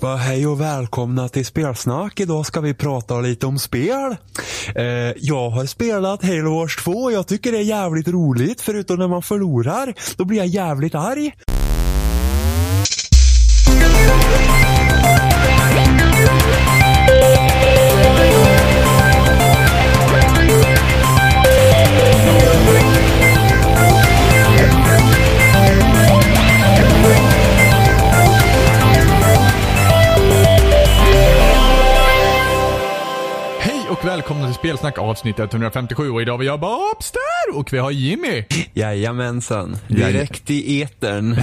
Bara, hej och välkomna till Spelsnack. Idag ska vi prata lite om spel. Eh, jag har spelat Halo Wars 2 och jag tycker det är jävligt roligt. Förutom när man förlorar. Då blir jag jävligt arg. Välkomna till Spelsnack avsnitt 157 och idag har vi jag Bobster och vi har Jimmy. Jajamensan. Jaja- Direkt i etern.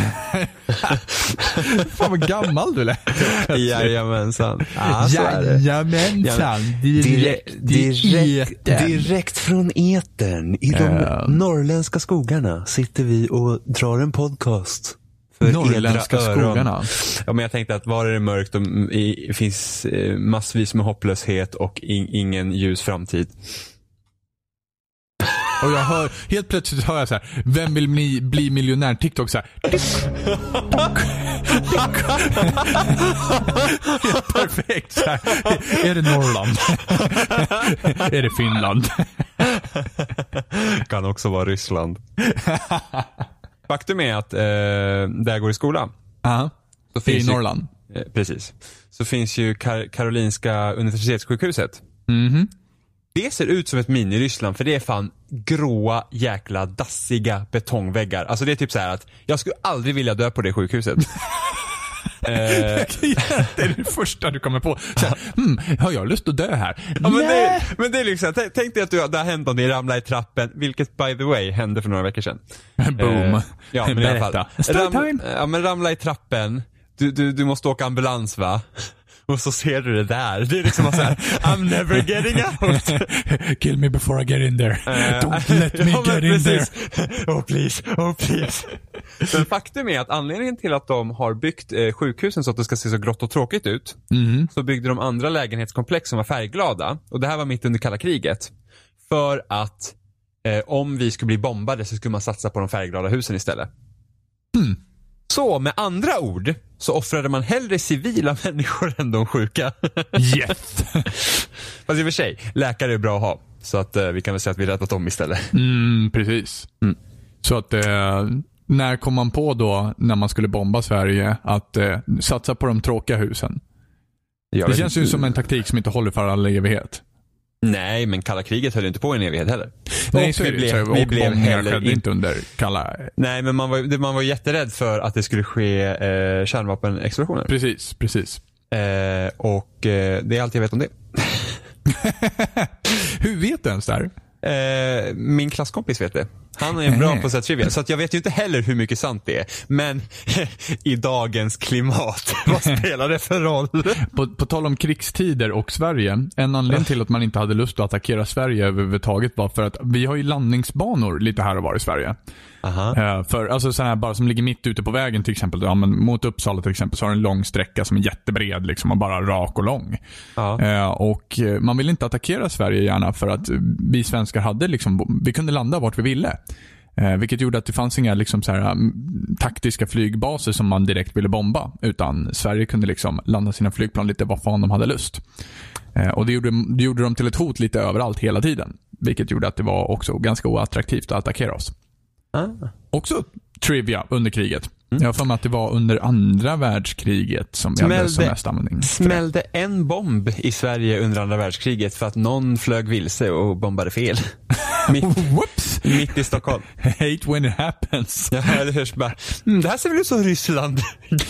Fan vad gammal du lät. Jajamensan. Ja. Jajamensan. Direkt, Direkt, direkt, direkt. direkt från etern. I de Ja. norrländska skogarna sitter vi och drar en podcast. För Norrländska edra öron. skogarna. Ja, men jag tänkte att var är det mörkt och i, finns eh, massvis med hopplöshet och in, ingen ljus framtid. Och jag hör, helt plötsligt hör jag så här, vem vill bli, bli miljonär? TikTok så här. Perfekt så här. Är det Norrland? är det Finland? kan också vara Ryssland. Faktum är att eh, där jag går i skolan, Ja. så I finns ju, Norrland. eh, precis, så finns ju Kar- Karolinska universitetssjukhuset. Mhm. Det ser ut som ett mini-Ryssland för det är fan gråa jäkla dassiga betongväggar. Alltså det är typ så här att jag skulle aldrig vilja dö på det sjukhuset. eh, det är det första du kommer på. Så här, hmm, har jag lust att dö här? ja, men, det, men det är liksom, tänk, tänk dig att du, det har hänt någonting, ramla i trappen, vilket by the way hände för några veckor sedan. Boom. Eh, ja, men i alla fall. Berätta. Storytime. ja, men ramla i trappen, du, du, du måste åka ambulans va? Och så ser du det där. Det är liksom så här, I'm never getting out. Kill me before I get in there. Don't let me ja, men get in there. Oh please, oh please. Men faktum är att anledningen till att de har byggt eh, sjukhusen så att det ska se så grått och tråkigt ut, Mhm. så byggde de andra lägenhetskomplex som var färgglada. Och det här var mitt under kalla kriget. För att eh, om vi skulle bli bombade så skulle man satsa på de färgglada husen istället. Hmm. Så med andra ord så offrade man hellre civila människor än de sjuka. Yes. Fast i och för sig, läkare är bra att ha. Så att eh, vi kan väl säga att vi räddat dem istället. Mm, precis. Så att eh, när kom man på då, när man skulle bomba Sverige, att eh, satsa på de tråkiga husen? Jag Det känns ju inte. som en taktik som inte håller för all evighet. Nej, men kalla kriget höll inte på en evighet heller. Nej, Och så vi är det. blev- så, vi och blev heller inte under kalla... Nej, men man var, man var jätterädd för att det skulle ske eh, kärnvapenexplosioner. Precis, precis. Eh, och eh, det är allt jag vet om det. Hur vet du ens det här? Eh, min klasskompis vet det. Han är bra på att trivia. Så att jag vet ju inte heller hur mycket sant det är. Men i dagens klimat, vad spelar det för roll? På, på tal om krigstider och Sverige. En anledning till att man inte hade lust att attackera Sverige överhuvudtaget var för att vi har ju landningsbanor lite här och var i Sverige. Aha. Eh, för, alltså så här bara som ligger mitt ute på vägen till exempel. Ja, men mot Uppsala till exempel så har den en lång sträcka som är jättebred liksom, och bara rak och lång. Ja. Eh, och eh, Man vill inte attackera Sverige gärna för att vi svenskar hade liksom, vi kunde landa vart vi ville. Eh, vilket gjorde att det fanns inga liksom, så här, mm, taktiska flygbaser som man direkt ville bomba. Utan Sverige kunde liksom landa sina flygplan lite var fan de hade lust. Eh, och det gjorde, det gjorde dem till ett hot lite överallt hela tiden. Vilket gjorde att det var också ganska oattraktivt att attackera oss. Ah. Också trivia under kriget. Jag har för mig att det var under andra världskriget som vi hade Smällde- som mest användning. det. Smällde en bomb i Sverige under andra världskriget för att någon flög vilse och bombade fel. mitt, Whoops! mitt i Stockholm. Hate when it happens. Ja, hur? Så bara, mm, det här ser väl ut som Ryssland.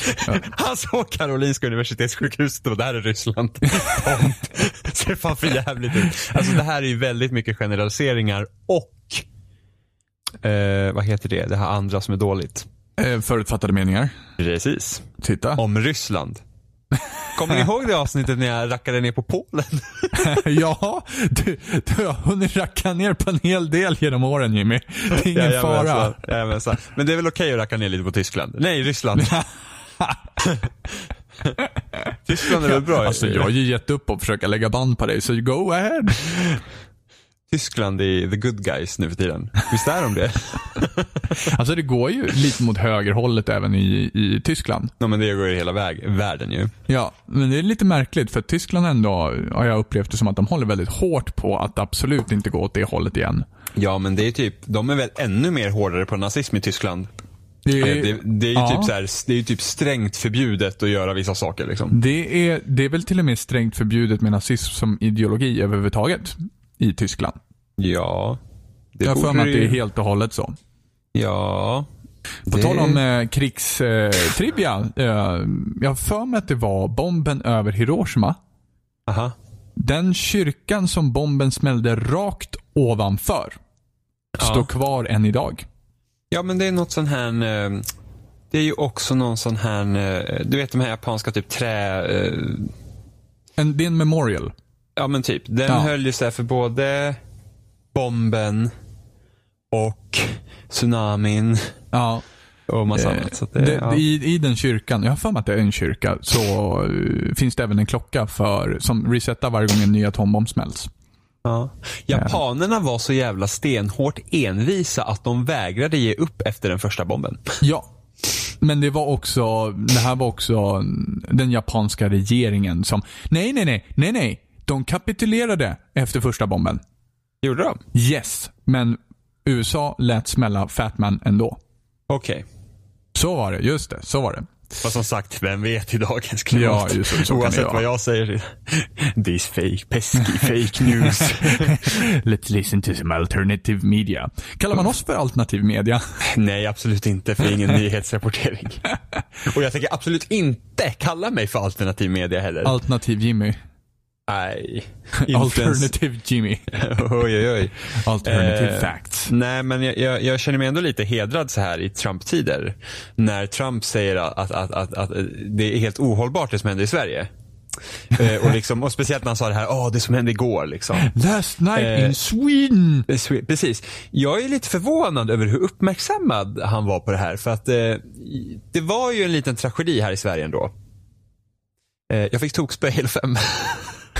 Han såg Karolinska universitetssjukhuset och det här är Ryssland. Ser fan för jävligt ut. Alltså det här är ju väldigt mycket generaliseringar och eh, vad heter det? Det här andra som är dåligt. Eh, förutfattade meningar. Precis. Titta. Om Ryssland. Kommer ni ihåg det avsnittet när jag rackade ner på Polen? ja, du, du har hunnit racka ner på en hel del genom åren Jimmy. Det är ingen Jajamensan, fara. jajamensan. Men det är väl okej att racka ner lite på Tyskland? Nej, Ryssland. Tyskland är väl bra? Alltså jag har ju gett upp och försöka lägga band på dig, så go ahead. Tyskland är the good guys nu för tiden. Visst är de det? Alltså det går ju lite mot högerhållet även i, i Tyskland. ja, men det går ju hela väg, världen ju. Ja, men det är lite märkligt för Tyskland ändå har jag upplevt det som att de håller väldigt hårt på att absolut inte gå åt det hållet igen. Ja, men det är typ, de är väl ännu mer hårdare på nazism i Tyskland. Det Det, det, det är ju ja. typ så här, det är typ strängt förbjudet att göra vissa saker liksom. Det är, det är väl till och med strängt förbjudet med nazism som ideologi överhuvudtaget i Tyskland. Ja. Det jag för mig att det är helt och hållet så. Ja. På det- tal om eh, krigstrivia. Eh, jag har för mig att det var bomben över Hiroshima. Aha. Den kyrkan som bomben smällde rakt ovanför Ja. står kvar än idag. Ja, men det är något sån här... eh, Det är ju också någon sån här, eh, du vet de här japanska typ trä... eh, En, det är en memorial. Ja men typ. Den Ja. höll ju här för både bomben och tsunamin Ja. och massa Eh, annat. Det, det, ja. i, I den kyrkan, jag har för mig att det är en kyrka, så eh, finns det även en klocka för, som resetar varje gång en ny atombomb smälls. Ja. Japanerna var så jävla stenhårt envisa att de vägrade ge upp efter den första bomben. Ja. Men det var också, det här var också den japanska regeringen som, nej, nej, nej, nej, nej. De kapitulerade efter första bomben. Gjorde de? Yes, men USA lät smälla Fatman ändå. Okej. Så var det, just det, så var det. Fast som sagt, vem vet i dagens klimat? Ja, just det, så Oavsett vad jag säger. This fake, pesky fake news. Let's listen to some alternative media. Kallar man oss för alternativ media? Nej, absolut inte, för ingen nyhetsrapportering. Och jag tänker absolut inte kalla mig för alternativ media heller. Alternativ Jimmy. Nej. Alternative Jimmy. Oj, oj, oj. Alternative Eh, facts. Nej, men jag, jag, jag känner mig ändå lite hedrad så här i Trump-tider. När Trump säger att, att, att, att, det är helt ohållbart det som händer i Sverige. eh, och, liksom, och speciellt när han sa det här, åh det som hände igår liksom. Last night eh, in Sweden. Swe- Precis. Jag är lite förvånad över hur uppmärksammad han var på det här. För att eh, det var ju en liten tragedi här i Sverige ändå. Eh, jag fick tokspö i Halo 5.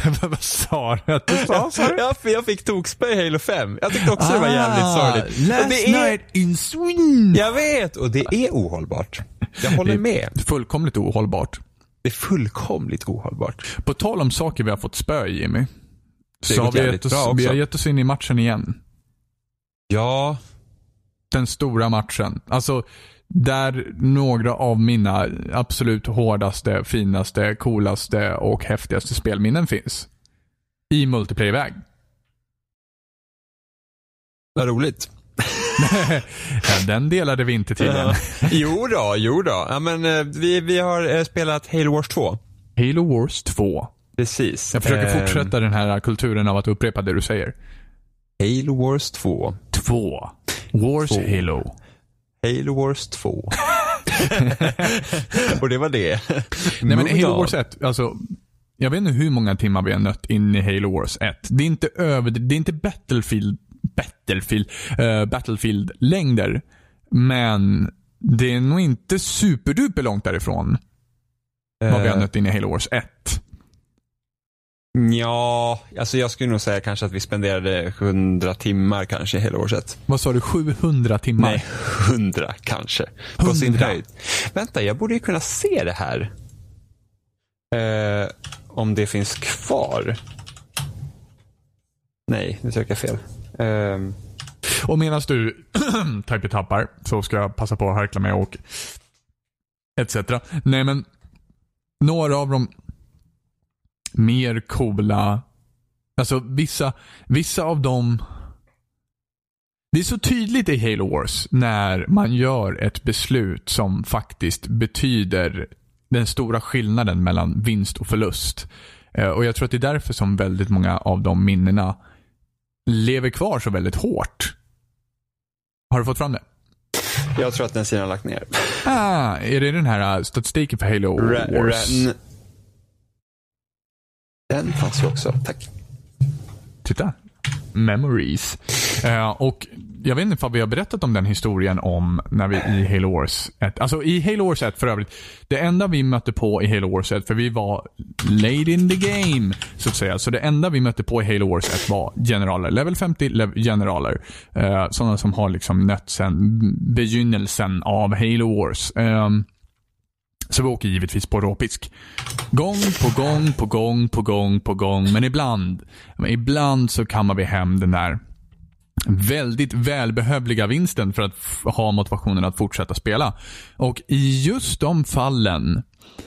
Vad sa du att du sa? sa du? jag, fick tokspö i Halo 5. Jag tyckte också det var jävligt sorgligt. Ah, Last det är, night in Sweden. Jag vet, och det är ohållbart. Jag håller med. Fullkomligt ohållbart. Det är fullkomligt ohållbart. På tal om saker vi har fått spö i, Jimmy. Det Så har vi, gett oss, vi har gett oss in i matchen igen. Ja, Den stora matchen. Alltså, där några av mina absolut hårdaste, finaste, coolaste och häftigaste spelminnen finns. I multiplayer-väg. vad roligt. Den delade vi inte tydligen. Jo då, jo då. Ja, men, eh, vi, vi har eh, spelat Halo Wars 2. Halo Wars 2. Precis. Jag försöker Eh, fortsätta den här kulturen av att upprepa det du säger. Halo Wars 2. 2. Wars Två. Halo. Halo Wars 2. och det var det. Nej men Halo. Wars 1, alltså. Jag vet inte hur många timmar vi har nött in i Halo Wars 1. Det är inte över, det är inte Battlefield, Battlefield, uh, Battlefield-längder. Men det är nog inte superduper långt därifrån. Vad vi har Eh, nött in i Halo Wars 1. Ja, alltså jag skulle nog säga kanske att vi spenderade 100 timmar kanske Wars 1. Vad sa du? 700 timmar? Nej, 100 kanske. På sin 100? höjd. Vänta, jag borde ju kunna se det här. Eh, om det finns kvar. Nej, nu söker jag fel. Ehm, Och medan du typer tappar så ska jag passa på att harkla med och etc. Nej men, några av de mer coola, alltså vissa, vissa av dem det är så tydligt i Halo Wars när man gör ett beslut som faktiskt betyder den stora skillnaden mellan vinst och förlust. Eh, Och jag tror att det är därför som väldigt många av de minnena lever kvar så väldigt hårt. Har du fått fram det? jag tror att den sidan har lagt ner. Ah, är det den här uh, statistiken för Halo Ra- Wars? ra- den fanns ju också, tack. Titta. Memories. Eh, och jag vet inte om vi har berättat om den historien om när vi i Halo Wars 1. Alltså i Halo Wars 1 för övrigt. Det enda vi mötte på i Halo Wars 1, för vi var late in the game, så att säga. Så det enda vi mötte på i Halo Wars 1 var generaler. Level 50 lev generaler. Eh, sådana som har liksom nött sen begynnelsen av Halo Wars. Um, så vi åker givetvis på råpisk. Gång på gång på gång på gång på gång. Men ibland, ibland så kammar vi hem den där väldigt välbehövliga vinsten för att ha motivationen att fortsätta spela. Och i just de fallen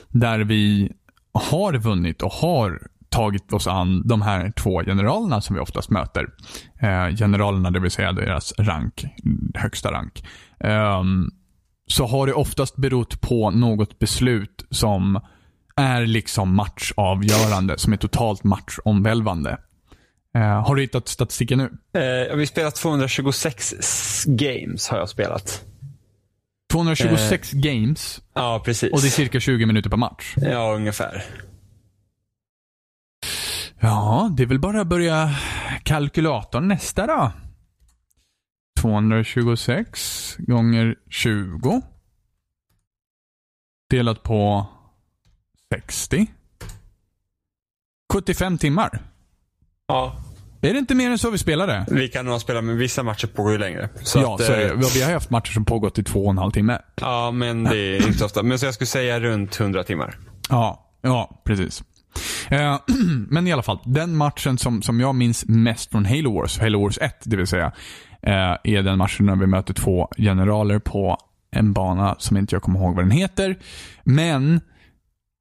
där vi har vunnit och har tagit oss an de här två generalerna som vi oftast möter. Eh, generalerna, det vill säga deras rank, högsta rank. Eh, så har det oftast berott på något beslut som är liksom matchavgörande, som är totalt matchomvälvande. Uh, har du hittat statistiken nu? Jag har spelat 226 games har jag spelat. 226 uh, games? Ja, precis. Och det är cirka 20 minuter per match? Ja, ungefär. Ja, det är väl bara att börja kalkylatorn nästa då. 226 gånger 20. Delat på 60. 75 timmar. Ja. Är det inte mer än så vi spelade? Vi kan nog spela, men vissa matcher pågår ju längre. Så ja, att, så är det. Eh, vi har haft matcher som pågått i två och en halv timme. Ja, men det är inte så ofta. Men så jag skulle säga runt 100 timmar. Ja, ja precis. Uh, men i alla fall, den matchen som, som jag minns mest från Halo Wars, Halo Wars 1 det vill säga, Eh, är den matchen när vi möter två generaler på en bana som inte jag kommer ihåg vad den heter. Men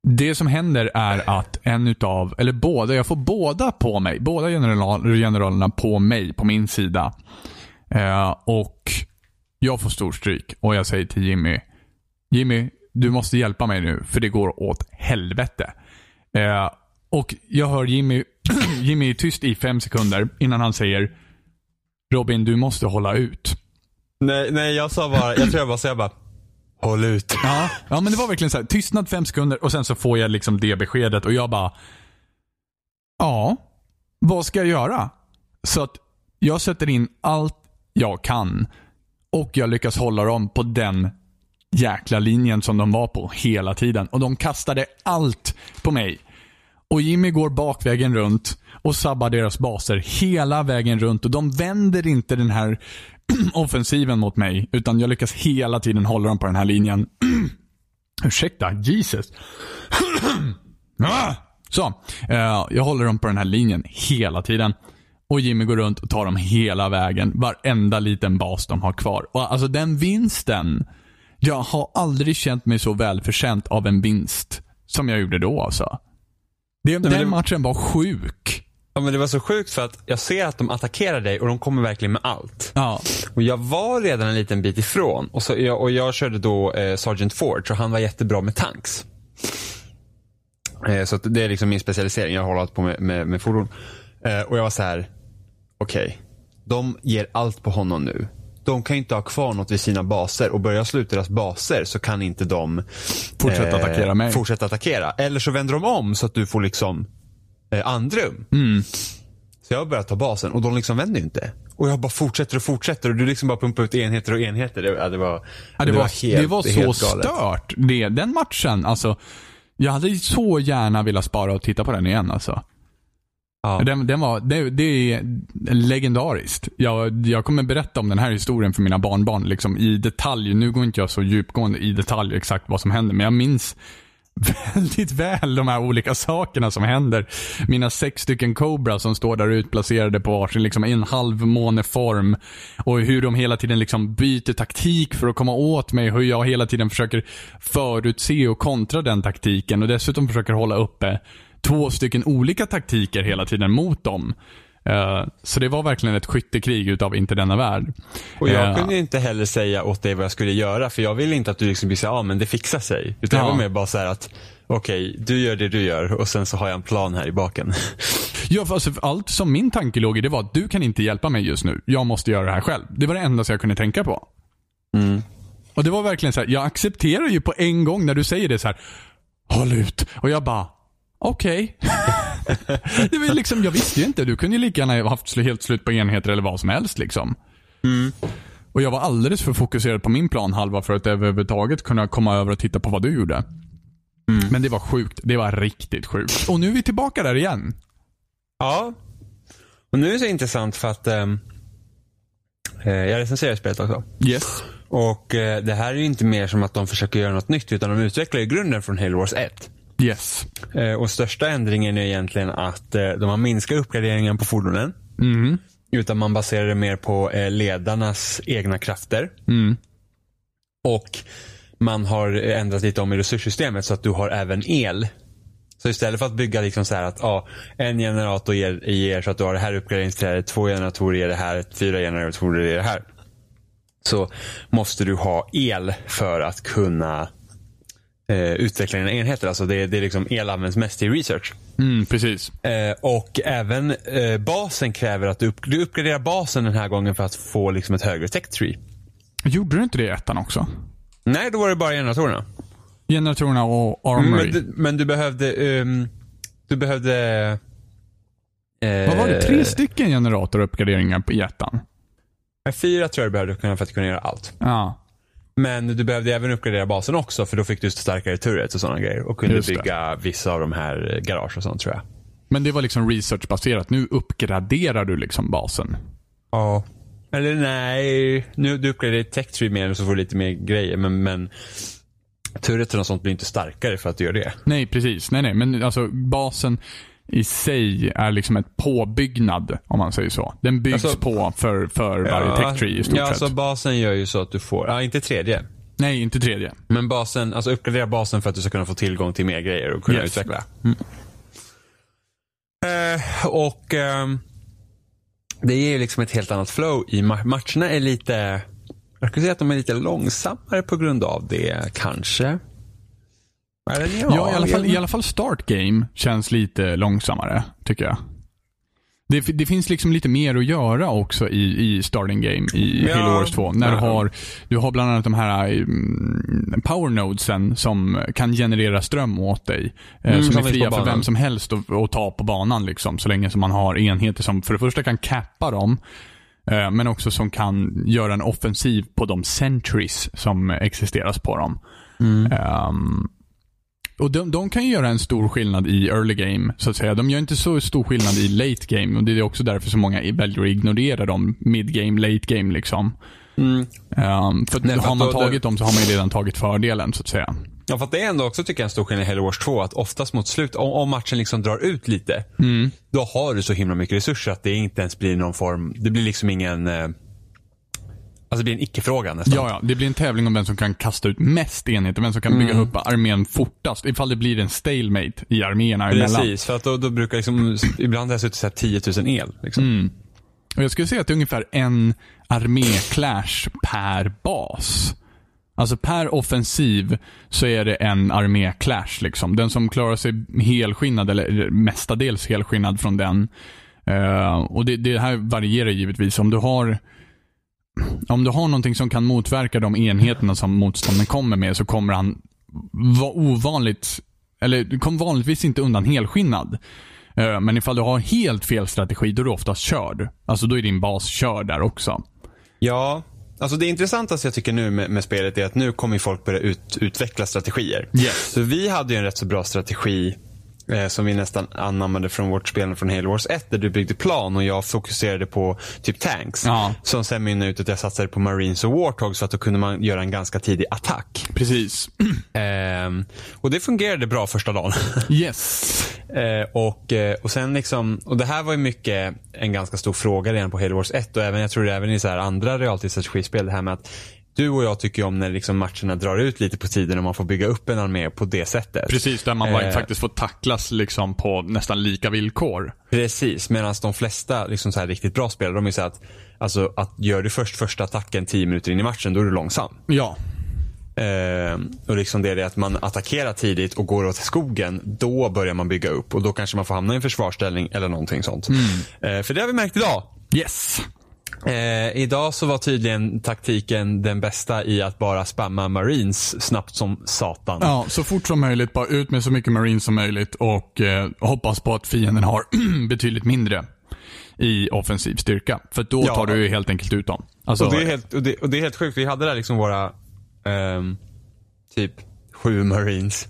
det som händer är att en utav, eller båda, jag får båda på mig. Båda general, generalerna på mig, på min sida. Eh, och jag får stor stryk och jag säger till Jimmy, Jimmy, du måste hjälpa mig nu för det går åt helvete. Eh, och jag hör Jimmy, Jimmy är tyst i fem sekunder innan han säger Robin, du måste hålla ut. Nej, nej jag sa bara, jag tror jag bara, jag bara Håll ut. Ja, ja men det var verkligen så här, tystnad fem sekunder och sen så får jag liksom det beskedet och jag bara, ja, vad ska jag göra? Så att jag sätter in allt jag kan och jag lyckas hålla dem på den jäkla linjen som de var på hela tiden. Och de kastade allt på mig. Och Jimmy går bakvägen runt och sabbar deras baser hela vägen runt. Och de vänder inte den här offensiven mot mig, utan jag lyckas hela tiden hålla dem på den här linjen. Ursäkta, Jesus. Ah! Så, eh, jag håller dem på den här linjen hela tiden. Och Jimmy går runt och tar dem hela vägen. Varenda liten bas de har kvar. Och alltså den vinsten. Jag har aldrig känt mig så välförtjänt av en vinst som jag gjorde då alltså. Det, den det... matchen var sjuk. Ja, men det var så sjukt för att jag ser att de attackerar dig och de kommer verkligen med allt. Ja. Och jag var redan en liten bit ifrån och, så, jag, och jag körde då eh, Sergeant Ford så han var jättebra med tanks. Eh, så det är liksom min specialisering. Jag har hållit på med, med, med fordon. Eh, och jag var så här, okej. Okay, de ger allt på honom nu. De kan inte ha kvar något vid sina baser och börjar sluta deras baser så kan inte de fortsätta attackera mig. Fortsätta attackera. Eller så vänder de om så att du får liksom eh, andrum. Mm. Så jag börjar ta basen och de liksom vänder inte. Och jag bara fortsätter och fortsätter och du liksom bara pumpar ut enheter och enheter. Det, det var, ja, det, det, var, var helt, det var så helt stört. Det, den matchen, alltså. Jag hade så gärna velat spara och titta på den igen alltså. Ja. Den, den var, det, det, är legendariskt. Jag, jag kommer berätta om den här historien för mina barnbarn liksom, i detalj. Nu går inte jag så djupgående i detalj exakt vad som hände, men jag minns väldigt väl de här olika sakerna som händer. Mina sex stycken Cobra som står där utplacerade på varsin liksom en halvmåneform. Och hur de hela tiden liksom byter taktik för att komma åt mig. Hur jag hela tiden försöker förutse och kontra den taktiken. Och dessutom försöker hålla uppe två stycken olika taktiker hela tiden mot dem. Uh, så det var verkligen ett skyttekrig utav inte denna värld. Och jag uh, kunde inte heller säga åt dig vad jag skulle göra för jag ville inte att du liksom skulle säga ja men det fixar sig. Utan ja. jag var mer bara så att okej, okay, du gör det du gör och sen så har jag en plan här i baken. Ja, för alltså, allt som min tanke låg i det var att du kan inte hjälpa mig just nu. Jag måste göra det här själv. Det var det enda som jag kunde tänka på. Mm. Och det var verkligen så här, jag accepterar ju på en gång när du säger det så här. Håll ut. Och jag bara, okej. Okay. liksom, jag visste ju inte. Du kunde ju lika gärna haft helt slut på enheter eller vad som helst liksom. Och jag var alldeles för fokuserad på min plan halva för att överhuvudtaget kunna komma över och titta på vad du gjorde. Men det var sjukt. Det var riktigt sjukt. Och nu är vi tillbaka där igen. Ja. Och nu är det så intressant för att ehm, eh, jag recenserar spelet också. Yes. Och eh, det här är ju inte mer som att de försöker göra något nytt utan de utvecklar ju grunden från Halo Wars 1. Yes. Eh, och största ändringen är egentligen att eh, de har minskat uppgraderingen på fordonen. Mm. Utan man baserar det mer på eh, ledarnas egna krafter. Mm. Och man har ändrat lite om i resurssystemet så att du har även el. Så istället för att bygga liksom så här att ja, en generator ger, ger så att du har det här uppgraderingsträdet, två generatorer ger det här, fyra generatorer ger det här. Så måste du ha el för att kunna eh, utveckla dina enheter. Alltså det, det är liksom el används mest i research. Mm, precis. Eh, och även eh, basen kräver att du, upp, du uppgraderar basen den här gången för att få liksom ett högre tech tree. Gjorde du inte det i ettan också? Nej, då var det bara generatorerna. Generatorerna och Armory. Men, du, men du behövde... ehm, du behövde... eh, Vad var det? Tre stycken generatoruppgraderingar på i ettan? Fyra tror jag du behövde för att kunna göra allt. Ja. Men du behövde även uppgradera basen också för då fick du starkare turrets och sådana grejer. Och kunde bygga vissa av de här eh, garage och sånt tror jag. Men det var liksom researchbaserat. Nu uppgraderar du liksom basen. Ja. Eller nej, nu du uppgraderar tech tree mer så får du lite mer grejer. Men, men turretsen och sånt blir inte starkare för att du gör det. Nej, precis. Nej, nej. Men alltså basen i sig är liksom ett påbyggnad, om man säger så. Den byggs Alltså- på för, för varje tech tree i stort ja, sett. alltså basen gör ju så att du får, ja inte tredje. Nej, inte tredje. Men basen, alltså uppgradera basen för att du ska kunna få tillgång till mer grejer och kunna Yes. utveckla. Eh, och ehm, det ger ju liksom ett helt annat flow i ma- matcherna är lite, jag skulle säga att de är lite långsammare på grund av det kanske. Eller, Ja, i, alla fall, i alla fall start game känns lite långsammare, tycker jag. Det, det finns liksom lite mer att göra också i, i starting game i Ja. Halo Wars 2. När du Ja. har, du har bland annat de här mm, power nodesen som kan generera ström åt dig. eh, Mm, som som är fria för vem som helst att, att ta på banan. Liksom, så länge som man har enheter som för det första kan cappa dem. eh, Men också som kan göra en offensiv på de sentries som existeras på dem. Ehm, och de, de kan ju göra en stor skillnad i early game, så att säga. De gör inte så stor skillnad i late game och det är också därför så många väljer att ignorera dem mid game, late game liksom. Mm. Ehm, för Nej, har man tagit dem så har man ju redan tagit fördelen, så att säga. Ja, för det är ändå också tycker jag en stor skillnad i Halo Wars 2 att oftast mot slut, om, om matchen liksom drar ut lite, Mm. då har du så himla mycket resurser att det inte ens blir någon form, det blir liksom ingen, eh, alltså det blir en icke-fråga nästan. Ja, ja. Det blir en tävling om vem som kan kasta ut mest enheter, vem som kan bygga upp armén fortast. Ifall det blir en stalemate i arméerna emellan. Precis, för att då, då brukar liksom, ibland har jag suttit och sett 10 000 el. Liksom. Mm. Och jag skulle säga att det är ungefär en armé-clash per bas. Alltså per offensiv så är det en armé-clash. Liksom. Den som klarar sig helskinnad, eller mestadels helskinnad från den. Eh, och det, det här varierar givetvis. Om du har om du har någonting som kan motverka de enheterna som motståndaren kommer med så kommer han vara ovanligt, eller du kommer vanligtvis inte undan helskinnad. Eh, Men ifall du har helt fel strategi, då är du oftast körd. Alltså då är din bas körd där också. Ja, alltså det intressantaste jag tycker nu med, med spelet är att nu kommer folk börja ut, utveckla strategier. Yes. Så vi hade ju en rätt så bra strategi eh, som vi nästan anammade från vårt spel från Halo Wars 1 där du byggde plan och jag fokuserade på typ tanks. Ja. Som sen mynnade ut att jag satsade på Marines och Warthogs för att då kunde man göra en ganska tidig attack. Precis. Ehm, och det fungerade bra första dagen. Yes. Eh, och, eh, och sen liksom, och det här var ju mycket en ganska stor fråga redan på Halo Wars 1 och även, jag tror det även i så här andra realtidsstrategispel det här med att du och jag tycker om när liksom matcherna drar ut lite på tiden och man får bygga upp en armé på det sättet. Precis, där man Eh. faktiskt får tacklas liksom på nästan lika villkor. Precis, medan de flesta liksom så här riktigt bra spelare, de är så att, alltså, att gör du först första attacken 10 minuter in i matchen, då är du långsam. Ja. Eh, och liksom det är det att man attackerar tidigt och går åt skogen, då börjar man bygga upp och då kanske man får hamna i en försvarsställning eller någonting sånt. Eh, för det har vi märkt idag. Yes. Eh, idag så var tydligen taktiken den bästa i att bara spamma marines snabbt som satan. Ja, så fort som möjligt, bara ut med så mycket marines som möjligt och eh, hoppas på att fienden har betydligt mindre. i offensiv styrka. För då Ja. tar du ju helt enkelt ut dem. Alltså, Och det, är helt, och, det, och det är helt sjukt. Vi hade där liksom våra ehm, typ sju marines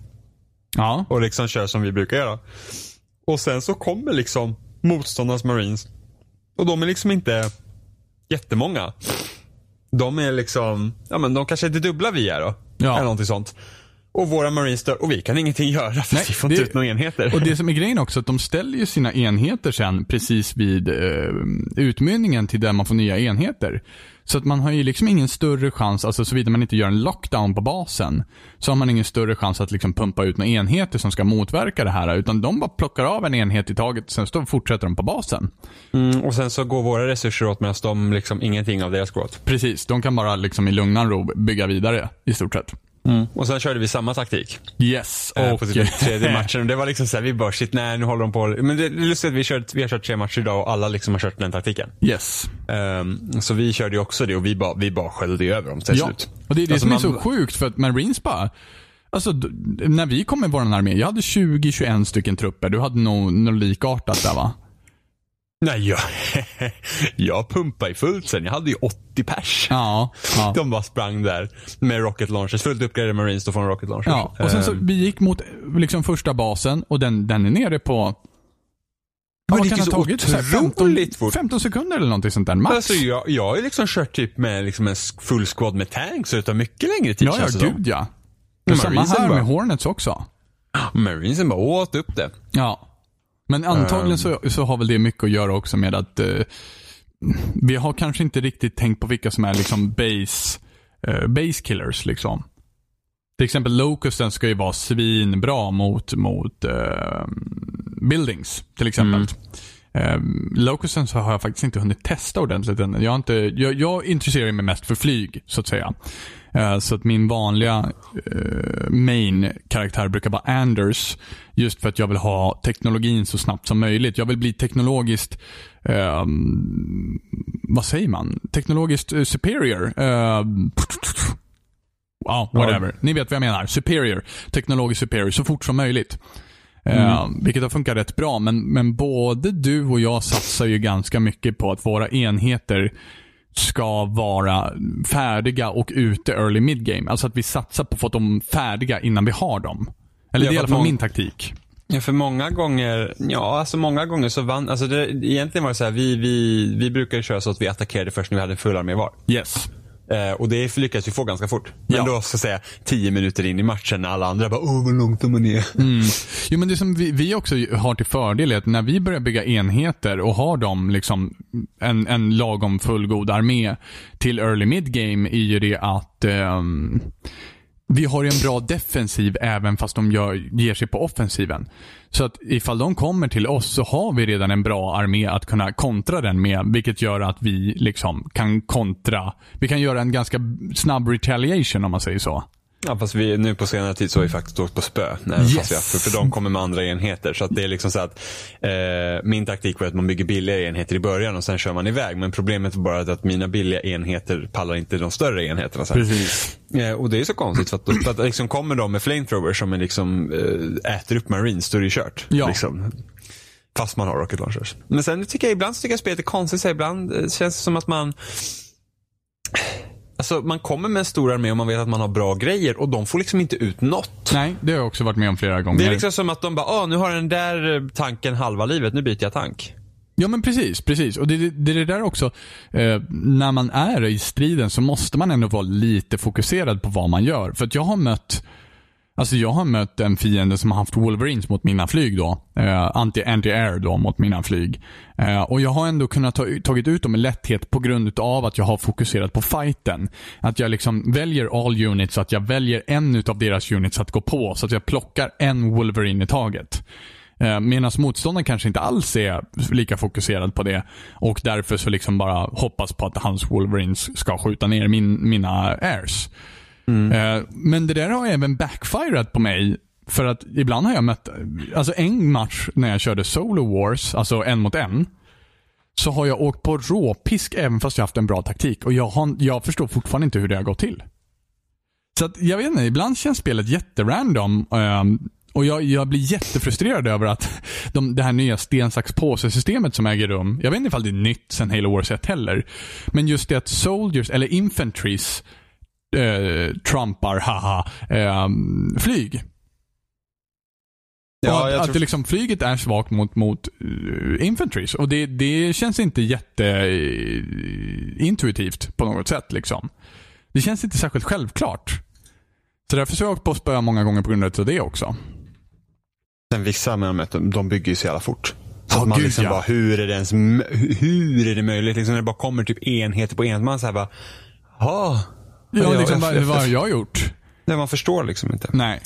ja, och liksom kör som vi brukar göra. Och sen så kommer liksom motståndarnas marines. Och de är liksom inte jättemånga. De är liksom, ja men de kanske är det dubbla vi är då. Ja. Eller någonting sånt. Och våra marines dör och vi kan ingenting göra för Nej, vi får inte ut några enheter. Och det som är grejen också, att de ställer ju sina enheter sen precis vid eh, utmynningen till där man får nya enheter. Så att man har ju liksom ingen större chans, alltså såvida man inte gör en lockdown på basen, så har man ingen större chans att liksom pumpa ut några enheter som ska motverka det här. Utan de bara plockar av en enhet i taget, sen så fortsätter de på basen. Mm, och sen så går våra resurser åt medan de liksom ingenting av deras går åt. Precis, de kan bara liksom i lugnan ro bygga vidare i stort sett. Och sen körde vi samma taktik. Yes, eh, och... på typ tredje matchen. Och det var liksom såhär, vi bara shit, nej nu håller de på. Men det är lustigt att vi, kört, vi har kört tre matcher idag och alla liksom har kört den taktiken. yes. Ehm, så vi körde ju också det och vi bara, vi bara sköljde över dem till Ja, slut. och det är det Alltså, som är man- så sjukt för att Marines bara Alltså, när vi kom med vår armé, jag hade 20-21 stycken trupper. Du hade nog något likartat där va? Nej, jag, jag pumpade i fullt sen. Jag hade ju 80 pers. Ja. ja. De bara sprang där med rocket launchers. Fullt uppgraderade marines då från rocket launchers. Ja, och sen så Ehm, vi gick mot liksom första basen och den, den är nere på Men det kan gick det så ha tagit? Så här 15, otroligt fort. 15 sekunder eller någonting sånt där, max. Alltså jag, jag har ju liksom kört typ med liksom en full squad med tanks och det tar mycket längre tid ja, ja, gud ja. Men samma här bara- med Hornets också. Marinesen bara åt upp det. Ja. Men antagligen så, så har väl det mycket att göra också med att eh, vi har kanske inte riktigt tänkt på vilka som är liksom base, eh, base killers liksom. Till exempel Locusten ska ju vara svinbra mot, mot eh, buildings till exempel. Eh, Locusten så har jag faktiskt inte hunnit testa ordentligt än. Jag, inte, jag, jag intresserar mig mest för flyg, så att säga. Eh, så att min vanliga eh, main-karaktär brukar vara Anders. Just för att jag vill ha teknologin så snabbt som möjligt. Jag vill bli teknologiskt, ehm, vad säger man? Teknologiskt eh, superior. Ehm, Ja, whatever. Ni vet vad jag menar. Superior. Teknologiskt superior. Så fort som möjligt. Eh, vilket har funkat rätt bra. Men, men både du och jag satsar ju ganska mycket på att våra enheter ska vara färdiga och ute early mid-game. Alltså att vi satsar på att få dem färdiga innan vi har dem. Eller Ja, det är i alla fall min taktik. Ja, för många gånger, ja alltså många gånger så vann, alltså det, egentligen var det så här, vi, vi, vi brukade köra så att vi attackerade först när vi hade en full armé var. Yes. Eh, och det lyckades vi få ganska fort. Men Ja. då så att säga tio minuter in i matchen när alla andra bara åh vad långt de är. Mm. Jo, men det som vi, vi också har till fördel är att när vi börjar bygga enheter och har dem liksom en, en lagom fullgod armé till early mid game är ju det att ehm, vi har ju en bra defensiv även fast de gör, ger sig på offensiven. Så att ifall de kommer till oss så har vi redan en bra armé att kunna kontra den med. Vilket gör att vi liksom kan kontra. Vi kan göra en ganska snabb retaliation om man säger så. Ja fast vi, nu på senare tid så har vi faktiskt åkt på spö. Nej, Yes. har, för, för de kommer med andra enheter. Så att det är liksom så att eh, min taktik var att man bygger billiga enheter i början och sen kör man iväg. Men problemet var bara att mina billiga enheter pallar inte de större enheterna sen. Precis. Eh, och det är så konstigt för att, för att liksom kommer de med flamethrowers som är liksom, eh, äter upp marines, då är det kört. Ja. Liksom. Fast man har rocket launchers. Men sen tycker jag ibland så tycker jag spelet är konstigt. Så ibland eh, känns det som att man Alltså man kommer med en stor armé och man vet att man har bra grejer och de får liksom inte ut något. Nej, det har jag också varit med om flera gånger. Det är liksom som att de bara, ah, nu har den där eh, tanken halva livet, nu byter jag tank. Ja men precis, precis. Och det, det, det är det där också, eh, när man är i striden så måste man ändå vara lite fokuserad på vad man gör. För att jag har mött Alltså jag har mött en fiende som har haft Wolverines mot mina flyg då. Eh, anti- Anti-air då mot mina flyg. Eh, och jag har ändå kunnat ta, tagit ut dem med lätthet på grund av att jag har fokuserat på fighten. Att jag liksom väljer all units, att jag väljer en av deras units att gå på. Så att jag plockar en Wolverine i taget. Eh, Medan motståndaren kanske inte alls är lika fokuserad på det. Och därför så liksom bara hoppas på att hans Wolverines ska skjuta ner min, mina airs. Mm. Eh, men det där har även backfirat på mig. För att ibland har jag mött, alltså en match när jag körde Solo Wars, alltså en mot en. Så har jag åkt på råpisk även fast jag haft en bra taktik. Och jag, har, jag förstår fortfarande inte hur det har gått till. Så att, jag vet inte, ibland känns spelet jätterandom. Ehm, och jag, jag blir jättefrustrerad över att de, det här nya sten, sax, påse-systemet som äger rum, jag vet inte ifall det är nytt sen Halo Wars 1 heller, men just det att soldiers, eller infantries, eh, trumpar, haha, eh, flyg. Ja, att, jag att tror- det liksom, flyget är svagt mot, mot uh, infantries. Och det, det känns inte jätteintuitivt på något sätt. Liksom. Det känns inte särskilt självklart. Så därför så har jag åkt på spö många gånger på grund av det också. Sen vissa med de, de bygger ju så jävla fort. Så att man gud, liksom ja. bara, hur är det ens, hur är det möjligt? Liksom när det bara kommer typ enheter på enheter. Man säger bara, ja. Ja, jag- liksom, vad, vad har jag gjort? Nej, man förstår liksom inte. Nej.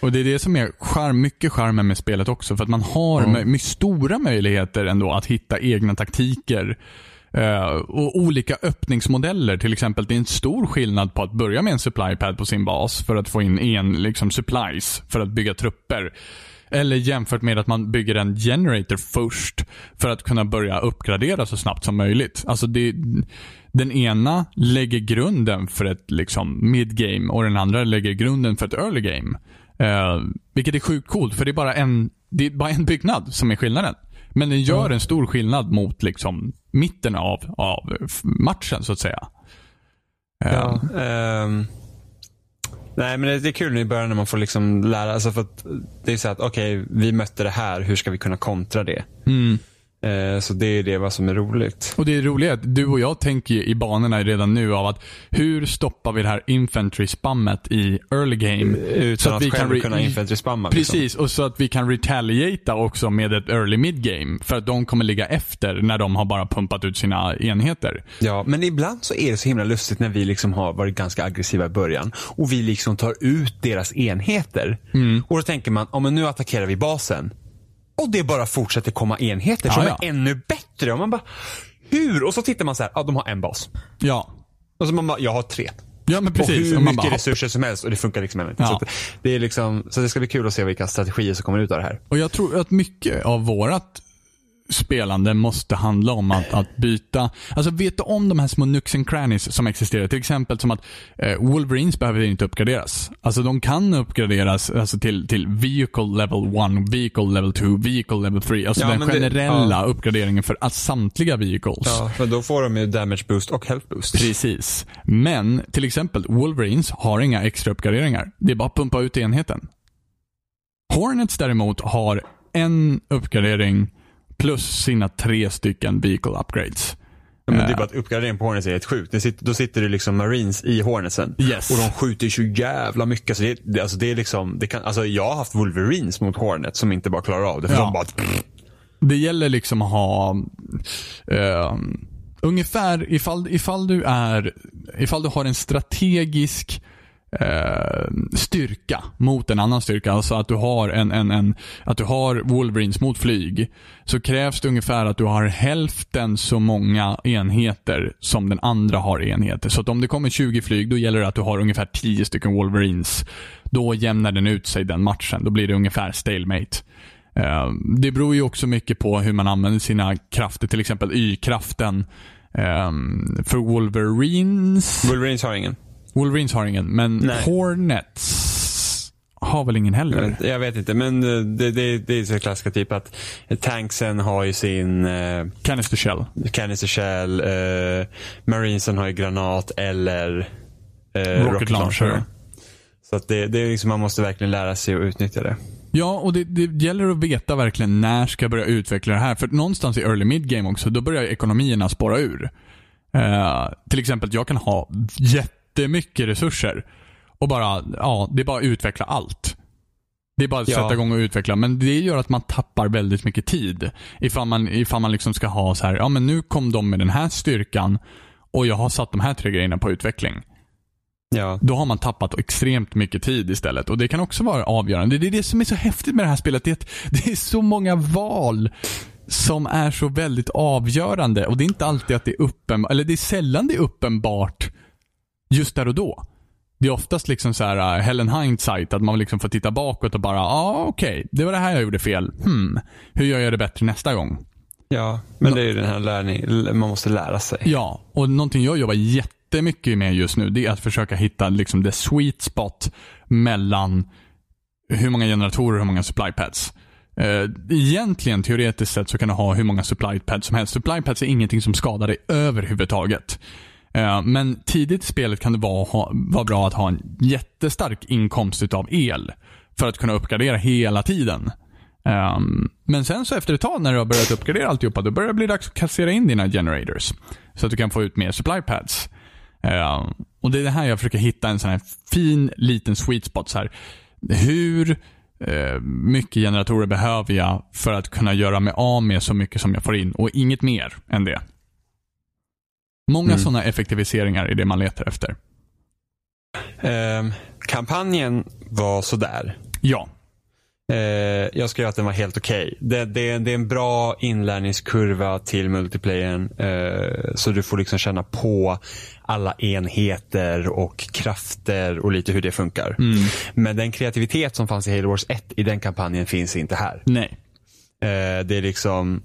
Och det är det som är charm, mycket charmen med spelet också. För att man har med, med stora möjligheter ändå att hitta egna taktiker. eh, och olika öppningsmodeller. Till exempel, det är en stor skillnad på att börja med en supply pad på sin bas för att få in en liksom, supplies för att bygga trupper. Eller jämfört med att man bygger en generator först för att kunna börja uppgradera så snabbt som möjligt. Alltså det, den ena lägger grunden för ett liksom mid-game och den andra lägger grunden för ett early game. Eh, vilket är sjukt coolt för det är bara en, det är bara en byggnad som är skillnaden. Men den gör en stor skillnad mot liksom mitten av, av matchen så att säga. Eh, Ja, ehm, nej, men det, är kul i början när man får liksom lära. Alltså för att det är så att, okej, vi mötte det här. Hur ska vi kunna kontra det? Mm. Eh, så det är det vad som är roligt. Och det är att du och jag tänker i banorna redan nu av att hur stoppar vi det här infantry-spammet i early game? Utan att, själv re- kunna infantry spamma. Liksom. Precis, och så att vi kan retaliata också med ett early mid-game. För att de kommer ligga efter när de har bara pumpat ut sina enheter. Ja, men ibland så är det så himla lustigt när vi liksom har varit ganska aggressiva i början och vi liksom tar ut deras enheter. Mm. Och då tänker man, ja men nu attackerar vi basen. Och det bara fortsätter komma enheter Ja, som ja. är ännu bättre. Och man bara, hur? Och så tittar man så här, ja de har en bas. Ja. Och så man bara, jag har tre. Ja men precis. Och hur Och mycket bara, resurser som helst och det funkar liksom inte. Ja. Så, att det är liksom, så det ska bli kul att se vilka strategier som kommer ut av det här. Och jag tror att mycket av vårat spelande måste handla om att, att byta, alltså veta om de här små nooks and crannies som existerar. Till exempel som att eh, Wolverines behöver inte uppgraderas. Alltså de kan uppgraderas alltså, till, till vehicle level 1, vehicle level 2, vehicle level 3. Alltså Ja, den men det- generella uppgraderingen för att samtliga vehicles. Ja, för då får de ju damage boost och health boost. Precis. Men till exempel Wolverines har inga extra uppgraderingar. Det är bara att pumpa ut enheten. Hornets däremot har en uppgradering plus sina tre stycken vehicle upgrades. Ja, men det är bara att uppgraderingen på Hornets är helt sjukt. Sitter, då sitter det liksom Marines i Hornetsen. Yes. Och de skjuter ju så jävla mycket. Så det, det, alltså det är liksom, det kan, alltså jag har haft Wolverines mot Hornet som inte bara klarar av det. För Ja. de bara, Det gäller liksom att ha eh, ungefär ifall, ifall du är ifall du har en strategisk eh, styrka mot en annan styrka. Alltså att du har en, en, en att du har Wolverines mot flyg. Så krävs det ungefär att du har hälften så många enheter som den andra har enheter. Så att om det kommer 20 flyg, då gäller det att du har ungefär 10 stycken Wolverines. Då jämnar den ut sig den matchen. Då blir det ungefär stalemate. Eh, Det beror ju också mycket på hur man använder sina krafter. Till exempel Y-kraften. eh, För Wolverines Wolverines har ingen. Wolverines har ingen, men Nej. Hornets har väl ingen heller? jag vet inte, men eh, det, det, det är så klassiska typ att tanksen har ju sin eh, Canister Shell. canister shell, eh, marinesen har ju granat eller eh, rocket, launcher. launcher. Så att det, det är liksom, man måste verkligen lära sig att utnyttja det. Ja, och det, det gäller att veta verkligen när ska jag börja utveckla det här. För någonstans i early mid-game också, då börjar ekonomierna spåra ur. Eh, till exempel, jag kan ha jättemycket resurser och bara, ja, det är bara att utveckla allt. Det är bara att Ja. sätta igång och utveckla. Men det gör att man tappar väldigt mycket tid. Ifall man, ifall man liksom ska ha så här, ja men nu kom de med den här styrkan och jag har satt de här tre grejerna på utveckling. Ja. Då har man tappat extremt mycket tid istället. Och det kan också vara avgörande. Det är det som är så häftigt med det här spelet. Det är, det är så många val som är så väldigt avgörande. Och det är inte alltid att det är uppenbart, eller det är sällan det är uppenbart just där och då. Det är oftast liksom så här uh, hell in hindsight, att man liksom får titta bakåt och bara, ja ah, okej, det var det här jag gjorde fel. Hmm, hur gör jag det bättre nästa gång? Ja, men det är ju den här lärning, man måste lära sig. Ja, och någonting jag jobbar jättemycket med just nu, det är att försöka hitta liksom the sweet spot mellan hur många generatorer och hur många supply pads. Eh, egentligen, teoretiskt sett, så kan du ha hur många supply pads som helst. Supply pads är ingenting som skadar dig överhuvudtaget. Eh, men tidigt i spelet kan det vara, ha, vara bra att ha en jättestark inkomst utav el. För att kunna uppgradera hela tiden. Um, men sen så efter ett tag när du har börjat uppgradera alltihopa, då börjar det bli dags att kassera in dina generators. Så att du kan få ut mer supply pads. Ehm, och det är det här jag försöker hitta en sån här fin liten sweet spot. Så här. Hur uh, mycket generatorer behöver jag för att kunna göra mig av med så mycket som jag får in och inget mer än det. Många mm. sådana effektiviseringar är det man letar efter. Um, kampanjen var sådär. Ja. Eh, jag skrev att den var helt okej. Okay. Det, det, det, är en bra inlärningskurva till multiplayern. Eh, så du får liksom känna på alla enheter och krafter och lite hur det funkar. Mm. Men den kreativitet som fanns i Halo Wars 1 i den kampanjen finns inte här. Nej. Eh, det är liksom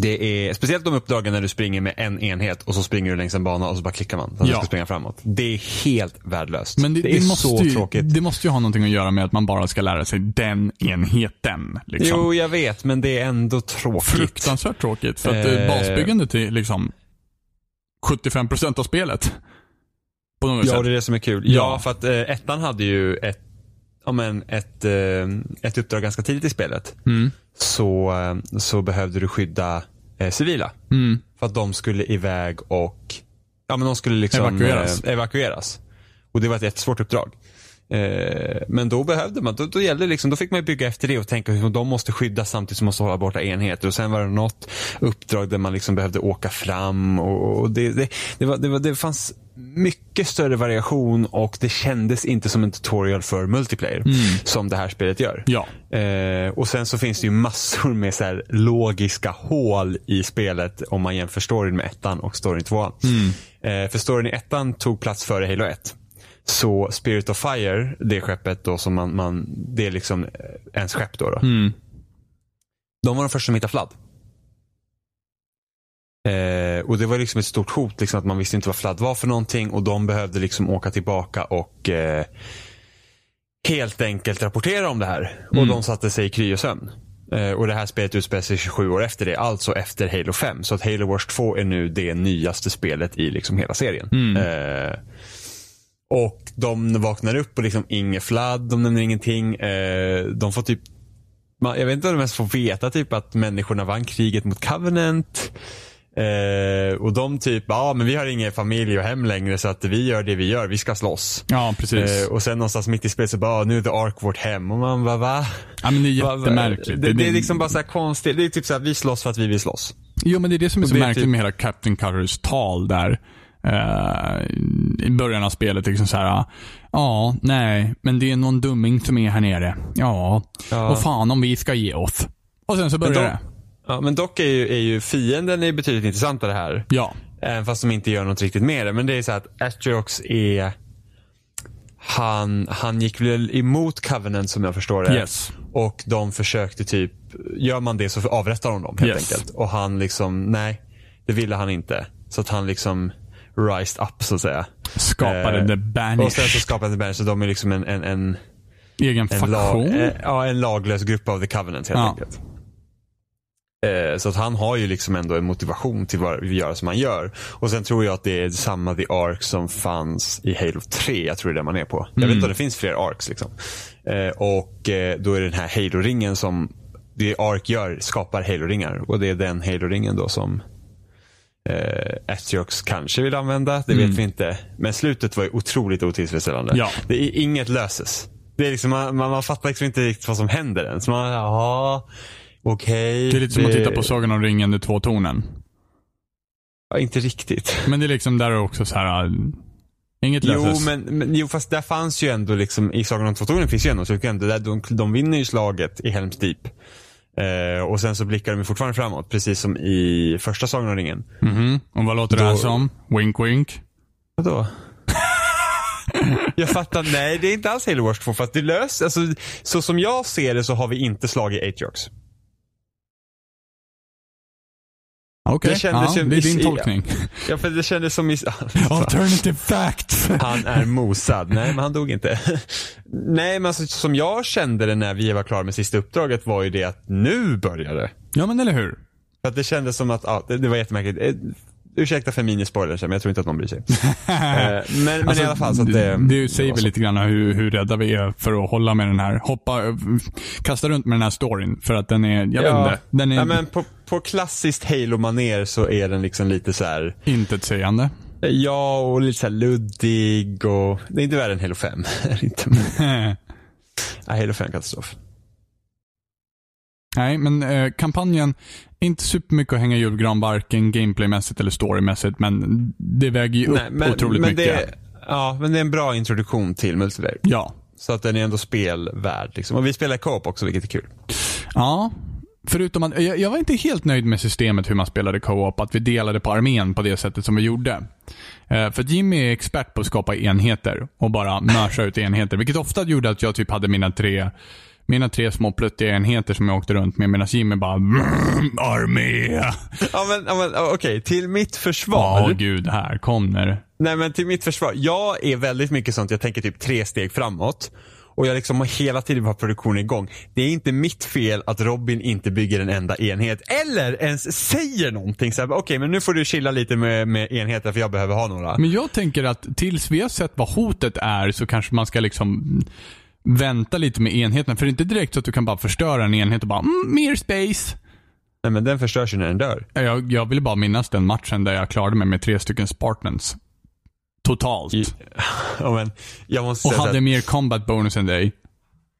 det är speciellt de uppdragen när du springer med en enhet och så springer du längs en bana och så bara klickar man. Så att ja. ska springa framåt. Det är helt värdelöst. Men det, det är det så ju, tråkigt. Det måste ju ha någonting att göra med att man bara ska lära sig den enheten. Liksom. Jo, jag vet, men det är ändå tråkigt. Fruktansvärt tråkigt. För att eh... basbyggandet är liksom 75% av spelet. Ja, sätt. det är det som är kul. Ja, ja för att eh, ettan hade ju ett ja, men ett, eh, ett uppdrag ganska tidigt i spelet. Mm. Så, eh, så behövde du skydda eh, civila. Mm. För att de skulle iväg och ja, men de skulle liksom evakueras. Eh, evakueras. Och det var ett jättesvårt uppdrag. Eh, men då behövde man, då, då gällde liksom, då fick man bygga efter det och tänka hur de måste skyddas samtidigt som man måste hålla borta enheter. Och sen var det något uppdrag där man liksom behövde åka fram och, och det, det, det, var, det, var, det fanns mycket större variation och det kändes inte som en tutorial för multiplayer. Mm. Som det här spelet gör. Ja. Eh, och sen så finns det ju massor med så logiska hål i spelet om man jämför storyn med ettan och storyn tvåan. Mm. Eh, för storyn i ettan tog plats före Halo 1. Så Spirit of Fire, det skeppet då som man, man det är liksom ens skepp då. då. Mm. De var de första som hittade fladd. Eh, och det var liksom ett stort hot, liksom, att man visste inte vad fladd var för någonting och de behövde liksom åka tillbaka och eh, helt enkelt rapportera om det här. Mm. Och de satte sig i kryosömn. Eh, och det här spelet utspelar sig 27 år efter det, alltså efter Halo 5. Så att Halo Wars 2 är nu det nyaste spelet i liksom hela serien. Mm. Och de vaknar upp och liksom inget fladd, de nämner ingenting. Eh, de får typ, jag vet inte om de ens får veta typ att människorna vann kriget mot Covenant. Eh, och de typ, ja men vi har ingen familj och hem längre så att vi gör det vi gör, vi ska slåss. Ja, precis. Eh, och sen någonstans mitt i spelet så bara, nu är The Ark vårt hem. Och man bara, va? Ja men det är jättemärkligt. Det, det, är liksom bara så konstigt. Det är typ så här, vi slåss för att vi vill slåss. Jo men det är det som är så märkligt typ... med hela Captain Cutters tal där. Uh, I början av spelet. Liksom så här, ja, nej, men det är någon dumming som är här nere. Ja, ja. och fan om vi ska ge oss. Och sen så börjar det. Ja, men dock är ju, är ju fienden är betydligt intressantare här. Ja. Även fast de inte gör något riktigt med det. Men det är så att Atriox är han, han gick väl emot Covenant som jag förstår det. Yes. Och de försökte typ, gör man det så avrättar de dem helt yes. enkelt. Och han liksom, nej, det ville han inte. Så att han liksom rised up så att säga. Skapade eh, The Banish. Och sen så skapade The Banish, så de är liksom en, en, en Egen en faktion? Lag, eh, ja, en laglös grupp av The Covenant helt ja. enkelt. Eh, så att han har ju liksom ändå en motivation till vad vi gör som han gör. Och sen tror jag att det är samma The Ark som fanns i Halo 3. Jag tror det är det man är på. Mm. Jag vet inte om det finns fler Arks. Liksom. Eh, och eh, då är det den här Halo-ringen som det Ark gör skapar Halo-ringar. Och det är den Halo-ringen då som eh, Atriox kanske vill använda. Det mm. vet vi inte. Men slutet var ju otroligt otillfredsställande. Ja. Det är, inget löses. Det är liksom, man, man, man fattar liksom inte riktigt vad som händer ens. Man, jaha, Okej. Okay, det är lite som att titta på Sagan om ringen, de två tornen. Ja, inte riktigt. Men det är liksom där är också så här. Inget löses. Jo, men, men, jo, fast där fanns ju ändå liksom, i Sagan om två tornen finns ju ändå, så ändå där, de, de vinner ju slaget i Helms Deep. Eh, och sen så blickar de fortfarande framåt, precis som i första Sagan om ringen. Mm -hmm. Och vad låter Då... det här som? Wink wink? Vadå? jag fattar, nej det är inte alls Halo Wars 2 fast det löser, alltså, så som jag ser det så har vi inte slagit Atriox. Okej, Det kändes ja, det är din i- tolkning. Ja, för det kändes som i... Alternative facts. Han är mosad. Nej, men han dog inte. Nej, men alltså, som jag kände det när vi var klara med sista uppdraget var ju det att nu börjar det. Ja, men eller hur? För att det kändes som att, ja, det, det var jättemärkligt. Eh, Ursäkta för minispoilers, men jag tror inte att någon bryr sig. Eh, men, men Alltså, i alla fall så att det... det säger väl lite grann hur, hur rädda vi är för att hålla med den här, hoppa, kasta runt med den här storyn. För att den är, jag vet inte, den är ja, men på, på klassiskt Halo-manér så är den liksom lite så här. intetsägande. ja och lite så luddig och, det är inte värre än Halo 5. inte, men, nej, Halo 5 är katastrof. Nej, men eh, kampanjen, inte supermycket att hänga julgran, varken gameplaymässigt eller storymässigt, men det väger ju upp Nej, men, otroligt men mycket. Det, ja, men det är en bra introduktion till multiplayer. Ja. Så att den är ändå spelvärd. Liksom. Och vi spelar co-op också, vilket är kul. Ja. Förutom att, jag, jag var inte helt nöjd med systemet hur man spelade co-op, att vi delade på armén på det sättet som vi gjorde. Eh, för Jimmy är expert på att skapa enheter och bara mörsa ut enheter, vilket ofta gjorde att jag typ hade mina tre mina tre små pluttiga enheter som jag åkte runt med medan Jimmy bara "Mm, armé. Ja men, ja, men okej, till mitt försvar. gud, här kommer Nej men till mitt försvar. Jag är väldigt mycket sånt, jag tänker typ tre steg framåt. Och jag liksom har hela tiden har produktionen igång. Det är inte mitt fel att Robin inte bygger en enda enhet. Eller ens säger någonting. Okej men nu får du chilla lite med, med enheter för jag behöver ha några. Men jag tänker att tills vi har sett vad hotet är så kanske man ska liksom vänta lite med enheterna. För det är inte direkt så att du kan bara förstöra en enhet och bara mm, mer space. Nej men den förstörs ju när den dör. Jag, jag vill bara minnas den matchen där jag klarade mig med tre stycken Spartans. Totalt. Ja, men, jag måste och säga hade här, mer combat bonus än dig.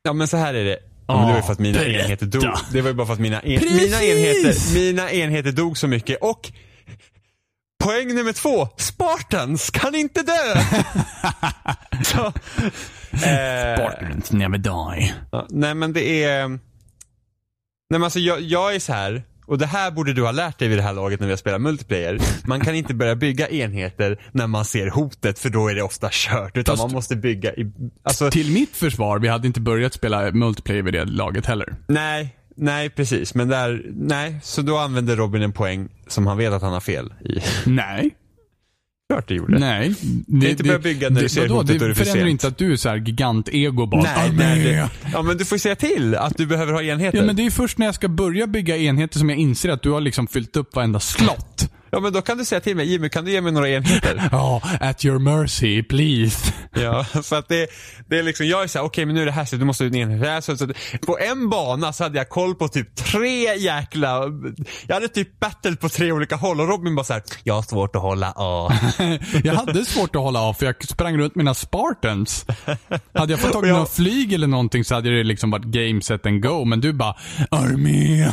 Ja men så här är det. Ja, men det var ju för att mina berätta. enheter dog. Det var ju bara för att mina, en, mina, enheter, mina enheter dog så mycket och Poäng nummer två, Spartans kan inte dö! så, eh, Spartans never die. ja, nej men det är, nej men alltså jag, jag är så här och det här borde du ha lärt dig vid det här laget när vi har spelat multiplayer. Man kan inte börja bygga enheter när man ser hotet för då är det ofta kört. Utan Fast- man måste bygga i, alltså Till mitt försvar, vi hade inte börjat spela multiplayer vid det laget heller. Nej, nej precis. Men där, nej. Så då använder Robin en poäng som han vet att han har fel i. Nej. Klart det gjorde. Nej. Det, inte börja bygga när du ser vadå? hotet, då är Det det för förändrar sent. inte att du är så här gigant-ego bara. Nej, "Armé!" nej det, ja men du får ju säga till att du behöver ha enheter. Ja, men det är ju först när jag ska börja bygga enheter som jag inser att du har liksom fyllt upp varenda slott. Ja men då kan du säga till mig, Jimmy kan du ge mig några enheter? Ja, at your mercy, please. ja, för att det, det är liksom, jag är såhär, okej men nu är det här så du måste ha en enhet. Så, så, på en bana så hade jag koll på typ tre jäkla, jag hade typ battle på tre olika håll och Robin bara såhär, jag har svårt att hålla A. Jag hade svårt att hålla av för jag sprang runt mina Spartans. Hade jag fått tag i några flyg eller någonting så hade det liksom varit game set and go. Men du bara, armé.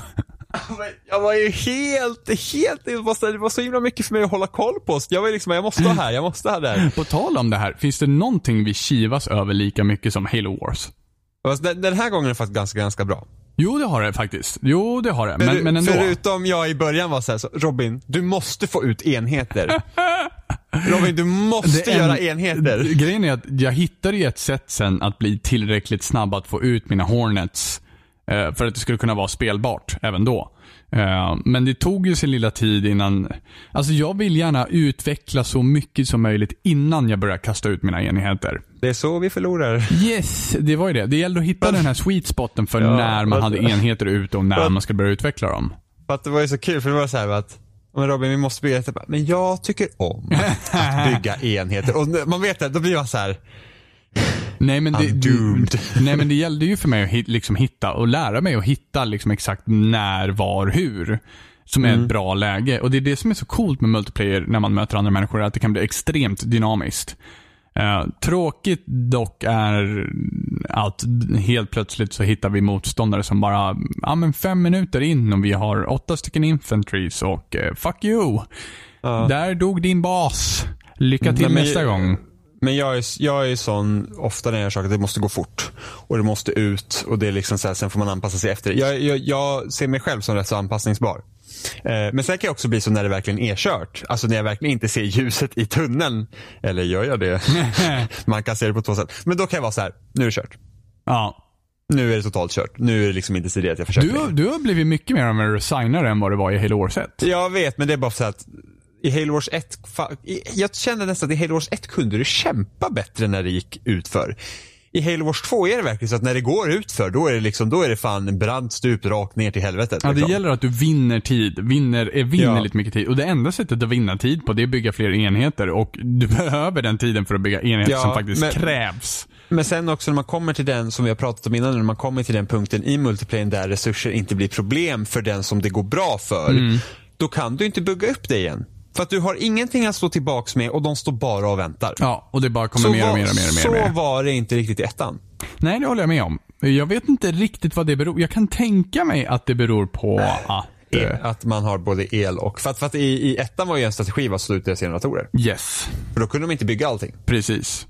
Jag var ju helt, helt, det var, så, himla mycket för mig att hålla koll på. Så jag var liksom, jag måste ha här, jag måste ha där. På tal om det här, finns det någonting vi kivas över lika mycket som Halo Wars? Den, den här gången är det faktiskt ganska, ganska bra. Jo, det har det faktiskt. Jo, det har det. Men, För, men ändå. Förutom jag i början var så här, så, Robin, du måste få ut enheter. Robin, du måste en- göra enheter. Grejen är att jag hittade ju ett sätt sen att bli tillräckligt snabb att få ut mina Hornets. Eh, För att det skulle kunna vara spelbart även då. Eh, Men det tog ju sin lilla tid innan... Alltså jag vill gärna utveckla så mycket som möjligt innan jag börjar kasta ut mina enheter. Det är så vi förlorar. Yes, det var ju det. Det gällde att hitta den här sweet spoten för Ja, när man hade enheter ute och när man ska börja utveckla dem. För att det var ju så kul, för det var så här att men Robin, vi måste bygga ett... Men jag tycker om att bygga enheter. Och man vet det, då blir man så här. Nej men, det, doomed. nej men det gällde ju för mig att hit, liksom hitta och lära mig att hitta liksom exakt när, var, hur. Som är Mm. ett bra läge. Och det är det som är så coolt med multiplayer när man möter andra människor, att det kan bli extremt dynamiskt. Eh, tråkigt dock är att helt plötsligt så hittar vi motståndare som bara, ja men fem minuter in och vi har åtta stycken infantries och eh, fuck you. Ja. Där dog din bas. Lycka till Nej, men- nästa gång. Men jag är, jag är sån, ofta när jag gör saker, det måste gå fort. Och det måste ut och det är liksom så här, sen får man anpassa sig efter det. Jag, jag, jag ser mig själv som rätt så anpassningsbar. Eh, men sen kan jag också bli så när det verkligen är kört. Alltså när jag verkligen inte ser ljuset i tunneln. Eller gör jag det? man kan se det på två sätt. Men då kan jag vara så här, nu är det kört. Ja. Nu är det totalt kört. Nu är det liksom inte så att jag försöker. Du du har blivit mycket mer av en resignare än vad det var i Wars 1. Jag vet, men det är bara för att i Halo Wars 1, jag kände nästan att i Halo Wars 1 kunde du kämpa bättre när det gick utför. I Halo Wars 2 är det verkligen så att när det går utför, då är det liksom, då är det fan brant stup rakt ner till helvetet. Ja, det liksom. gäller att du vinner tid. Vinner, eh, vinner Ja. lite mycket tid. Och det enda sättet att vinna tid på, det är att bygga fler enheter. Och du behöver den tiden för att bygga enheter Ja, som faktiskt men- krävs. Men sen också när man kommer till den, som vi har pratat om innan, när man kommer till den punkten i multiplayer där resurser inte blir problem för den som det går bra för. Mm. Då kan du inte bygga upp det igen. För att du har ingenting att stå tillbaks med och de står bara och väntar. Ja, och det bara kommer så mer och mer och mer och mer. så och mer. var det inte riktigt i ettan. Nej, det håller jag med om. Jag vet inte riktigt vad det beror Jag kan tänka mig att det beror på att... eh, Att man har både el och... För att, för att i, i ettan var ju en strategi var att slå ut deras generatorer. Yes, För då kunde de inte bygga allting. precis.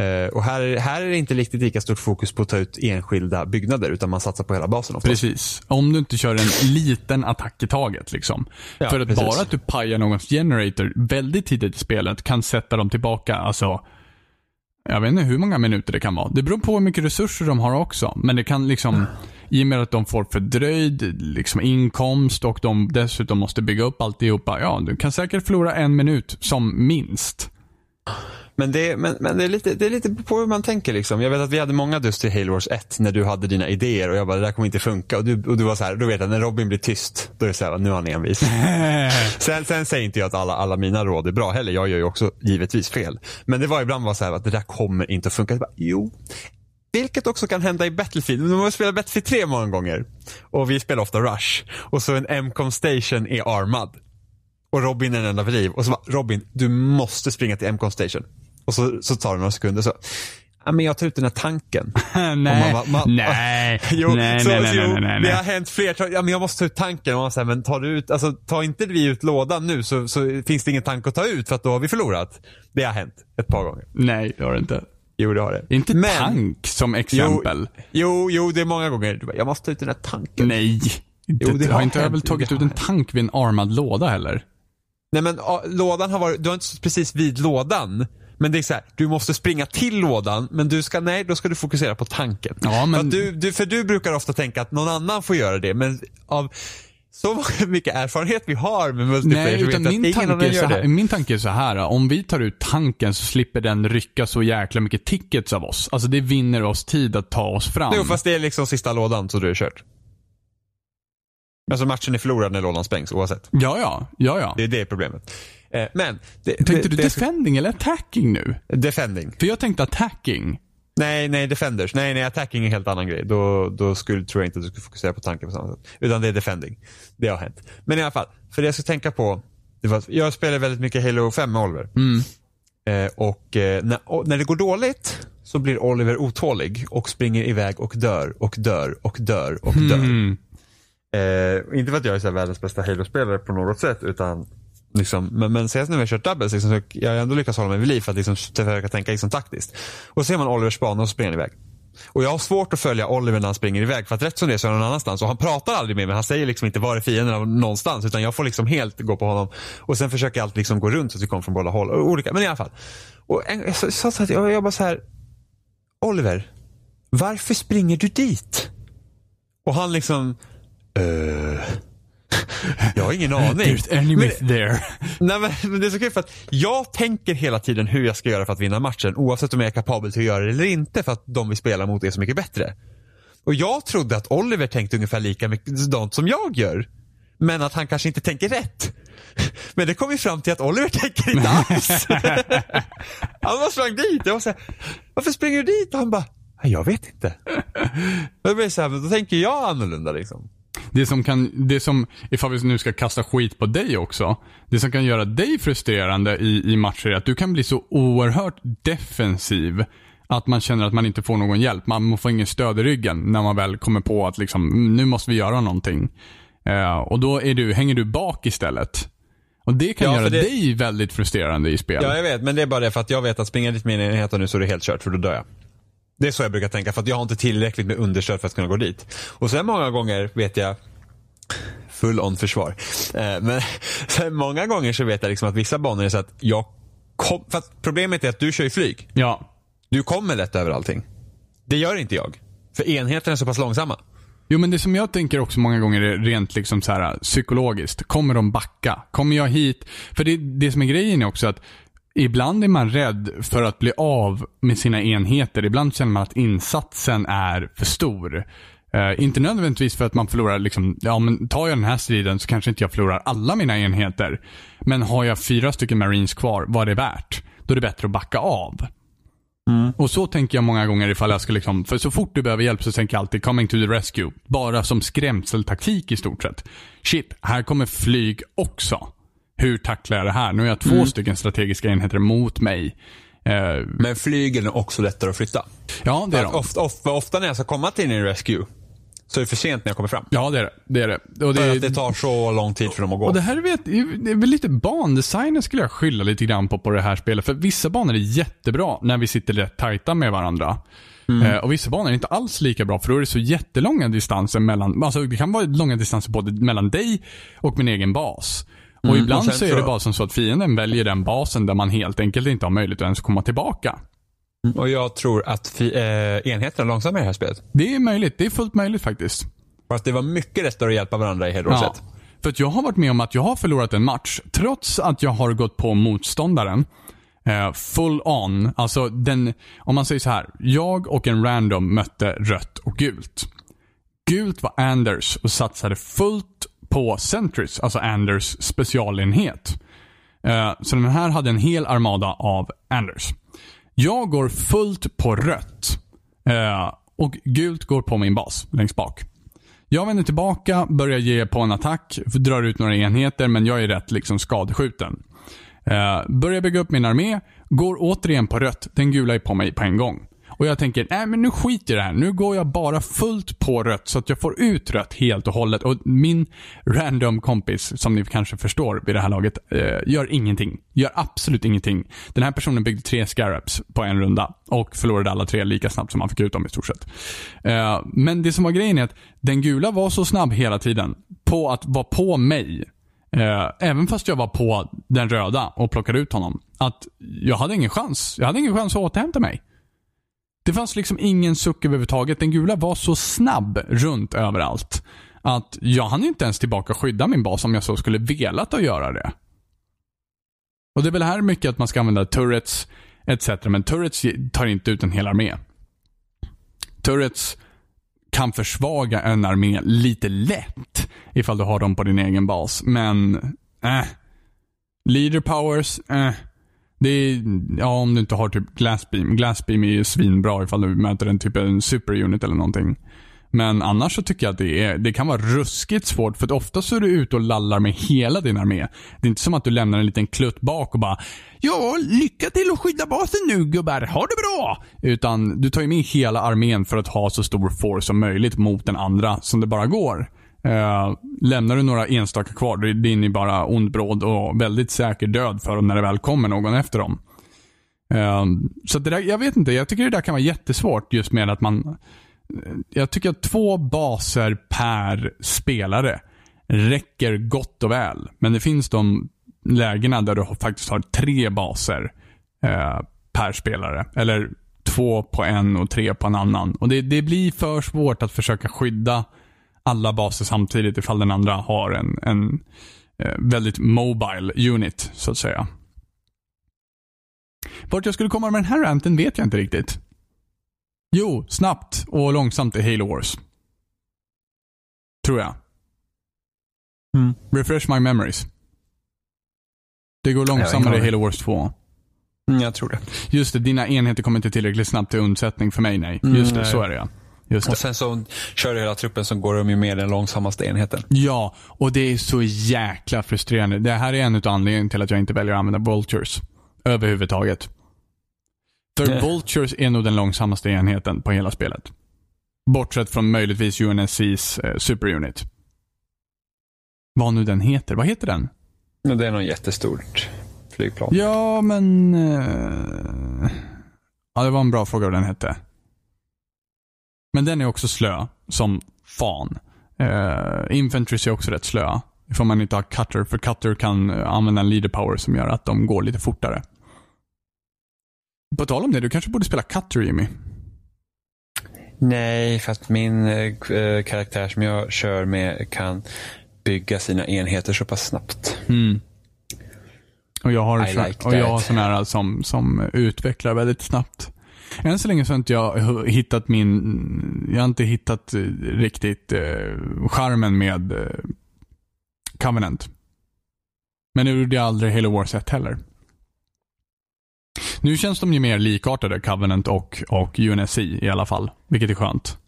Eh, och här, här är det inte riktigt lika stort fokus på att ta ut enskilda byggnader utan man satsar på hela basen oftast. Precis. Om du inte kör en liten attack i taget liksom. Ja, För att precis. bara att du pajar någons generator väldigt tidigt i spelet kan sätta dem tillbaka, alltså jag vet inte hur många minuter det kan vara. Det beror på hur mycket resurser de har också. Men det kan liksom, i och med att de får fördröjd liksom, inkomst och de dessutom måste bygga upp alltihopa. Ja, du kan säkert förlora en minut som minst. Men, det, men, men det, är lite, det är lite på hur man tänker liksom. Jag vet att vi hade många dust i Halo Wars 1 när du hade dina idéer och jag bara, det där kommer inte funka. Och du, och du var så här, då vet jag, när Robin blir tyst, då är det så här, nu är han envis. sen, sen säger inte jag att alla, alla mina råd är bra heller. Jag gör ju också givetvis fel. Men det var ibland var så här att det där kommer inte att funka. Jag bara, jo. Vilket också kan hända i Battlefield. Man har spelat Battlefield 3 många gånger. Och vi spelar ofta Rush. Och så en M-com station är armad. Och Robin är den enda vid liv. Och så bara, Robin, du måste springa till M-com station. Och så, så tar det några sekunder så. Ja, men jag tar ut den här tanken. nej, man bara- man- nej, Jo, nej, så, nej, nej, jo, nej, nej, det nej. har hänt fler. Ja, men jag måste ta ut tanken. Och man säger, men tar du ut, alltså, tar inte vi ut lådan nu så, så finns det ingen tank att ta ut för att då har vi förlorat. Det har hänt ett par gånger. Nej, det har det inte. Jo, det har det. Inte Men- tank som exempel. Jo, jo, det är många gånger. Du bara, Jag måste ta ut den här tanken. Nej. Inte, Jo, det har har inte jag väl tagit Det ut en tank vid en armad låda heller? Nej men lådan har varit, du har inte precis vid lådan. Men det är så här, du måste springa till lådan, men du ska, nej, då ska du fokusera på tanken. Ja, men- för, du, du, för du brukar ofta tänka att någon annan får göra det, men av så mycket erfarenhet vi har med multiplayer Nej, utan att min ingen tanke, så gör här, det. min tanke är så här. Om vi tar ut tanken så slipper den rycka så jäkla mycket tickets av oss. Alltså det vinner oss tid att ta oss fram. Jo, fast det är liksom sista lådan så du är kört. Alltså matchen är förlorad när lådan sprängs oavsett. Ja, ja. Ja, ja. Det är det problemet. Eh, men, det, Tänkte det, du det, defending eller attacking nu? defending. För jag tänkte attacking. Nej, nej, defenders. Nej, nej, attacking är en helt annan grej. Då, då skulle, tror jag inte att du skulle fokusera på tanken på samma sätt. Utan det är defending. Det har hänt. Men i alla fall, för det jag ska tänka på. Det var, jag spelar väldigt mycket Halo 5 med Oliver. Mm. Eh, och eh, när, och när det går dåligt så blir Oliver otålig och springer iväg och dör och dör och dör och dör. Mm. Eh, inte för att jag är så världens bästa Halo-spelare på något sätt utan Liksom, men, men senast när vi har kört doubles, liksom, så jag har ändå lyckats hålla mig vid liv för att liksom, försöka tänka liksom, taktiskt. Och så ser man Olivers bana och så springer han iväg. Och jag har svårt att följa Oliver när han springer iväg för att rätt som det är så är han någon annanstans. Och han pratar aldrig med mig, han säger liksom inte var är fienden någonstans. Utan jag får liksom helt gå på honom. Och sen försöker jag alltid liksom gå runt så att vi kommer från båda håll. Och Olika, men i alla fall. Och en, jag sa så, så att jag, jag bara så här. Oliver, varför springer du dit? Och han liksom, eh, jag har ingen aning. There's enemies there. Nej men, men det är så kul för att jag tänker hela tiden hur jag ska göra för att vinna matchen oavsett om jag är kapabel till att göra det eller inte för att de vi spelar mot är så mycket bättre. Och jag trodde att Oliver tänkte ungefär lika mycket som jag gör. Men att han kanske inte tänker rätt. Men det kom vi fram till att Oliver tänker inte alls. han bara sprang dit. Jag var så här, varför springer du dit? Och han bara, "Nej, jag vet inte. Och då blir det så här, men då tänker jag annorlunda liksom. Det som kan, det som, ifall vi nu ska kasta skit på dig också. Det som kan göra dig frustrerande i, i matcher är att du kan bli så oerhört defensiv. Att man känner att man inte får någon hjälp. Man får ingen stöd i ryggen när man väl kommer på att liksom, "Mm, nu måste vi göra någonting. Eh, och då är du, hänger du bak istället. Och det kan Ja, göra det- dig väldigt frustrerande i spel. Ja, jag vet. Men det är bara det för att jag vet att springa dit med mina enheter nu så är det helt kört för då dör jag. Det är så jag brukar tänka för att jag har inte tillräckligt med understöd för att kunna gå dit. Och sen många gånger vet jag full on försvar. Eh, men sen många gånger så vet jag liksom att vissa banor är så att jag kom, för att problemet är att du kör ju flyg. ja. Du kommer lätt över allting. Det gör inte jag. För enheterna är så pass långsamma. Jo men det som jag tänker också många gånger är rent liksom så här psykologiskt. Kommer de backa? Kommer jag hit? För det, det som är grejen är också att ibland är man rädd för att bli av med sina enheter. Ibland känner man att insatsen är för stor. Uh, inte nödvändigtvis för att man förlorar, liksom, ja men tar jag den här striden så kanske inte jag förlorar alla mina enheter. Men har jag fyra stycken marines kvar, vad är det värt? Då är det bättre att backa av. Mm. Och så tänker jag många gånger ifall jag ska liksom, för så fort du behöver hjälp så tänker jag alltid coming to the rescue. Bara som skrämseltaktik i stort sett. Shit, här kommer flyg också. Hur tacklar jag det här? Nu har jag två mm. stycken strategiska enheter mot mig. Uh, Men flygen är också lättare att flytta. Ja, det är de. Ofta, ofta, ofta när jag ska komma till en rescue så är det för sent när jag kommer fram. Ja, det är det. det, är det. Och det, för att det tar så lång tid för dem att gå. Och det här vet, det är väl lite bandesignen skulle jag skylla lite grann på, på det här spelet. För vissa banor är jättebra när vi sitter rätt tajta med varandra. Mm. Eh, och vissa banor är inte alls lika bra för då är det så jättelånga distanser mellan, alltså det kan vara långa distanser både mellan dig och min egen bas. Och mm, ibland och så är det bara som så att fienden väljer den basen där man helt enkelt inte har möjlighet att ens komma tillbaka. Mm. Och jag tror att eh, enheterna är långsamma i det här spelet. Det är möjligt. Det är fullt möjligt faktiskt. För att det var mycket lättare att hjälpa varandra i Halo ja. För att jag har varit med om att jag har förlorat en match trots att jag har gått på motståndaren. Eh, full on. Alltså den, om man säger så här. Jag och en random mötte rött och gult. Gult var Anders och satsade fullt på Sentries, alltså Anders specialenhet. Eh, så den här hade en hel armada av Anders. Jag går fullt på rött. Eh, och gult går på min bas längst bak. Jag vänder tillbaka, börjar ge på en attack, drar ut några enheter men jag är rätt liksom skadeskjuten. Eh, börjar bygga upp min armé, går återigen på rött. Den gula är på mig på en gång. Och jag tänker, nej men nu skiter jag i det här. Nu går jag bara fullt på rött så att jag får ut rött helt och hållet. Och min random kompis, som ni kanske förstår vid det här laget, eh, gör ingenting. Gör absolut ingenting. Den här personen byggde tre scarabs på en runda och förlorade alla tre lika snabbt som han fick ut dem i stort sett. Eh, men det som var grejen är att den gula var så snabb hela tiden på att vara på mig. Eh, även fast jag var på den röda och plockade ut honom. Att jag hade ingen chans. Jag hade ingen chans att återhämta mig. Det fanns liksom ingen suck överhuvudtaget. Den gula var så snabb runt överallt. Att jag hann inte ens tillbaka skydda min bas om jag så skulle velat att göra det. Och det är väl här mycket att man ska använda turrets etc. Men turrets tar inte ut en hel armé. Turrets kan försvaga en armé lite lätt ifall du har dem på din egen bas. Men, eh. Leader powers, eh. Det är, ja om du inte har typ Glassbeam. Glassbeam är ju svinbra ifall du möter en typ en superunit eller någonting. Men annars så tycker jag att det, är, det kan vara ruskigt svårt för att ofta så är du ute och lallar med hela din armé. Det är inte som att du lämnar en liten klutt bak och bara Ja, lycka till att skydda basen nu gubbar, ha det bra! Utan du tar ju med hela armén för att ha så stor force som möjligt mot den andra som det bara går. Eh, lämnar du några enstaka kvar, det är ni bara ond bråd och väldigt säker död för dem när det väl kommer någon efter dem. Eh, så det där, jag vet inte, jag tycker det där kan vara jättesvårt just med att man... Eh, jag tycker att två baser per spelare räcker gott och väl. Men det finns de lägena där du faktiskt har tre baser per spelare. Eller två på en och tre på en annan. Och det, det blir för svårt att försöka skydda alla baser samtidigt ifall den andra har en, en eh, väldigt mobile unit, så att säga. Vart jag skulle komma med den här ranten vet jag inte riktigt. Jo, snabbt och långsamt i Halo Wars. Tror jag. Mm. Refresh my memories. Det går långsammare i Halo Wars 2. Mm, jag tror det. Just det, dina enheter kommer inte tillräckligt snabbt till undsättning för mig, nej. Just mm, det, så är det ja. Och sen så kör du hela truppen så går de ju med den långsammaste enheten. Ja, och det är så jäkla frustrerande. Det här är en av anledningarna till att jag inte väljer att använda Vultures. Överhuvudtaget. För Nej. Vultures är nog den långsammaste enheten på hela spelet. Bortsett från möjligtvis UNSCs eh, superunit. Vad nu den heter. Vad heter den? Det är något jättestort flygplan. Ja, men... Eh... Ja, det var en bra fråga vad den hette. Men den är också slö som fan. Uh, Infantries är också rätt slöa. Ifall man inte har Cutter, för Cutter kan uh, använda en leader power som gör att de går lite fortare. På tal om det, du kanske borde spela Cutter Jimmy? Nej, för att min eh, karaktär som jag kör med kan bygga sina enheter så pass snabbt. Mm. Och jag har, I like och jag har här som, som utvecklar väldigt snabbt. Än så länge så har inte jag hittat min, jag har inte hittat eh, riktigt eh, charmen med eh, Covenant. Men nu gjorde jag aldrig Halo Wars 1 heller. Nu känns de ju mer likartade, Covenant och, och UNSC i alla fall. Vilket är skönt.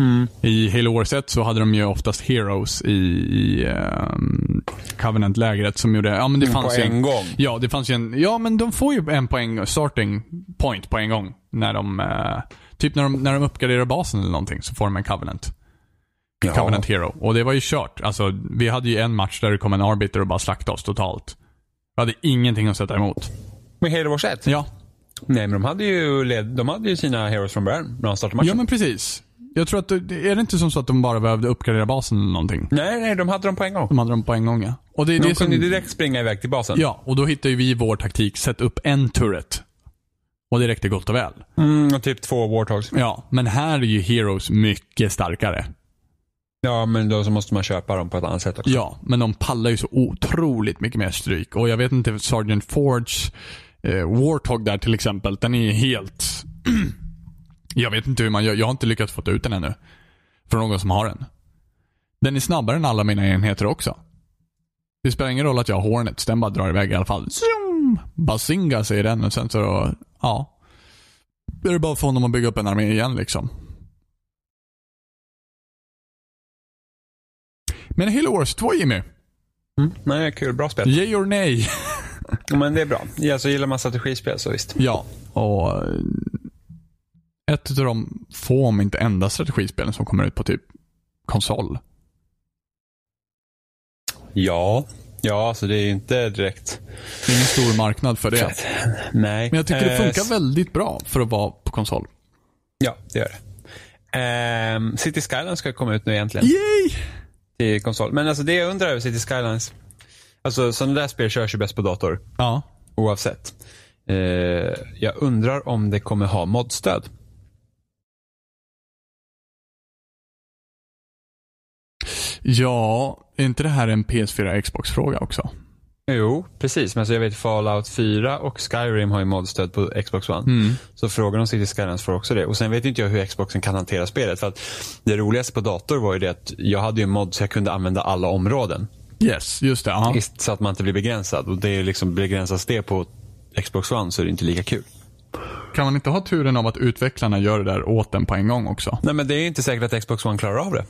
Mm. I Halo Wars 1 så hade de ju oftast Heroes i, i ehm, Covenant-lägret som gjorde, ja men det fanns På ju en gång. Ja, det fanns ju en, ja men de får ju en poäng, starting point på en gång. När de, eh, typ när de, när de uppgraderar basen eller någonting så får de en Covenant. Ja. Covenant Hero. Och det var ju kört. Alltså, vi hade ju en match där det kom en arbiter och bara slaktade oss totalt. Vi hade ingenting att sätta emot. Med Halo Wars 1? Ja, Nej, men de hade ju, led, de hade ju sina heroes från början när de startade matchen. ja men precis. Jag tror att, är det inte som så att de bara behövde uppgradera basen eller någonting? Nej, nej, de hade dem på en gång. De hade dem på en gång ja. Och det De det som, kunde direkt springa iväg till basen. Ja, och då hittar ju vi vår taktik, sätt upp en turret. Och det räckte gott och väl. Mm, och typ två Warthogs. Ja, men här är ju Heroes mycket starkare. Ja, men då så måste man köpa dem på ett annat sätt också. Ja, men de pallar ju så otroligt mycket mer stryk. Och jag vet inte, Sergeant Forge, eh, Warthog där till exempel, den är helt... jag vet inte hur man gör. Jag har inte lyckats få ut den ännu. Från någon som har den. Den är snabbare än alla mina enheter också. Det spelar ingen roll att jag har Hornets, den bara drar iväg i alla fall. Zoom! Bazinga säger den och sen så, ja. Då är det bara för honom att bygga upp en armé igen liksom. Men Halo Wars 2 Jimmy. Mm. Nej, kul. Bra spel. Yay or nej? Men det är bra. Ja, så gillar man strategispel så visst. Ja, och ett av de få, om inte enda strategispelen som kommer ut på typ konsol. Ja. Ja, så det är ju inte direkt... Det är ingen stor marknad för det. Nej. Men jag tycker det Eh, funkar väldigt bra för att vara på konsol. Ja, det gör det. Ehm, City Skylines ska komma ut nu egentligen. Yay! Till konsol. Men alltså det jag undrar över City Skylines. Alltså sådana där spel körs ju bäst på dator. Ja. Oavsett. Eh, jag undrar om det kommer ha modstöd. Ja, är inte det här en PS4 Xbox-fråga också? Jo, precis. Men alltså jag vet Fallout 4 och Skyrim har ju modstöd på Xbox One. Mm. Så frågan om City Skylines får också det. Och sen vet inte jag hur Xboxen kan hantera spelet. För att det roligaste på dator var ju det att jag hade ju en mod så jag kunde använda alla områden. Yes, just det. Ist- Så att man inte blir begränsad. Och det är liksom, begränsas det på Xbox One så är det inte lika kul. Kan man inte ha turen av att utvecklarna gör det där åt en på en gång också? Nej men det är inte säkert att Xbox One klarar av det.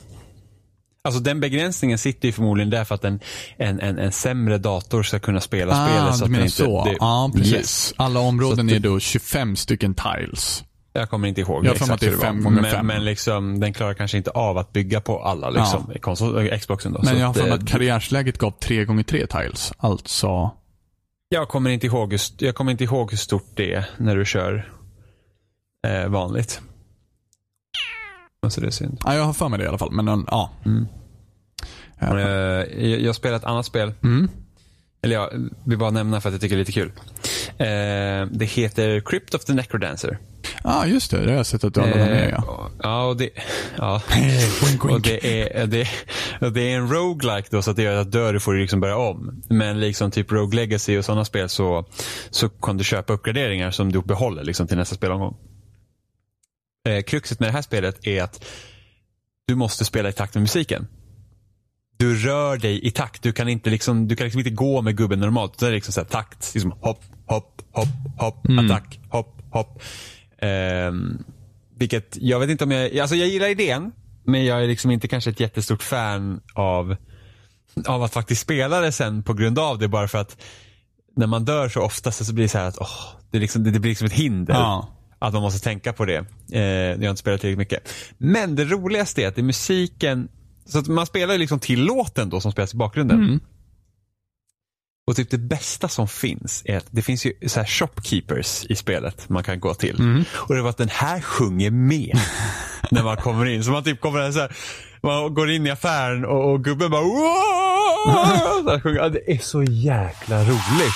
Alltså den begränsningen sitter ju förmodligen där för att en, en, en, en sämre dator ska kunna spela spelet. Ah, Så du menar det inte, så. Det, Ja, precis. Yes. Alla områden Så är då 25 stycken tiles. Jag kommer inte ihåg Jag exakt att det hur var. fem gånger men, fem. Men liksom, den klarar kanske inte av att bygga på alla liksom, i konsol, äh, Xboxen. Då. Men jag har för mig eh, att karriärsläget gav 3 gånger 3 tiles. Alltså, jag, kommer inte ihåg hur, jag kommer inte ihåg hur stort det är när du kör eh, vanligt. Alltså det är synd. ja, jag har för mig det i alla fall. Men en- ja. Mm. Ja. Eh, jag, jag spelar ett annat spel. Mm. Eller ja, vi bara nämna för att jag tycker det är lite kul. Eh, det heter Crypt of the Necrodancer. Ja, just det. Det har jag sett att du har laddat ner, ja. Eh, ja, och det, ja. wink, och wink. det är, det, och det är en roguelike då så att det gör att dör du får du liksom börja om. Men liksom typ Rogue Legacy och sådana spel så, så kan du köpa uppgraderingar som du behåller liksom till nästa spelomgång. Eh, kruxet med det här spelet är att du måste spela i takt med musiken. Du rör dig i takt. Du kan inte liksom, du kan liksom inte gå med gubben normalt. Det är liksom så här, takt. Liksom hopp, hopp, hopp, hopp, Mm. attack, hopp, hopp. Ehm, vilket, jag vet inte om jag, alltså jag gillar idén. Men jag är liksom inte kanske ett jättestort fan av, av att faktiskt spela det sen på grund av det. Bara för att när man dör så ofta så blir det så här att åh, det, liksom, det, det blir liksom ett hinder. Ja. Att man måste tänka på det. Eh, jag har inte spelat tillräckligt mycket. Men det roligaste är att det är musiken. Så att man spelar ju liksom till låten då som spelas i bakgrunden. Mm. Och typ det bästa som finns är att det finns ju så här shopkeepers i spelet man kan gå till. Mm. Och det var att den här sjunger med när man kommer in. Så man typ kommer så här, man går in i affären och, och gubben bara så här sjunger. Det är så jäkla roligt.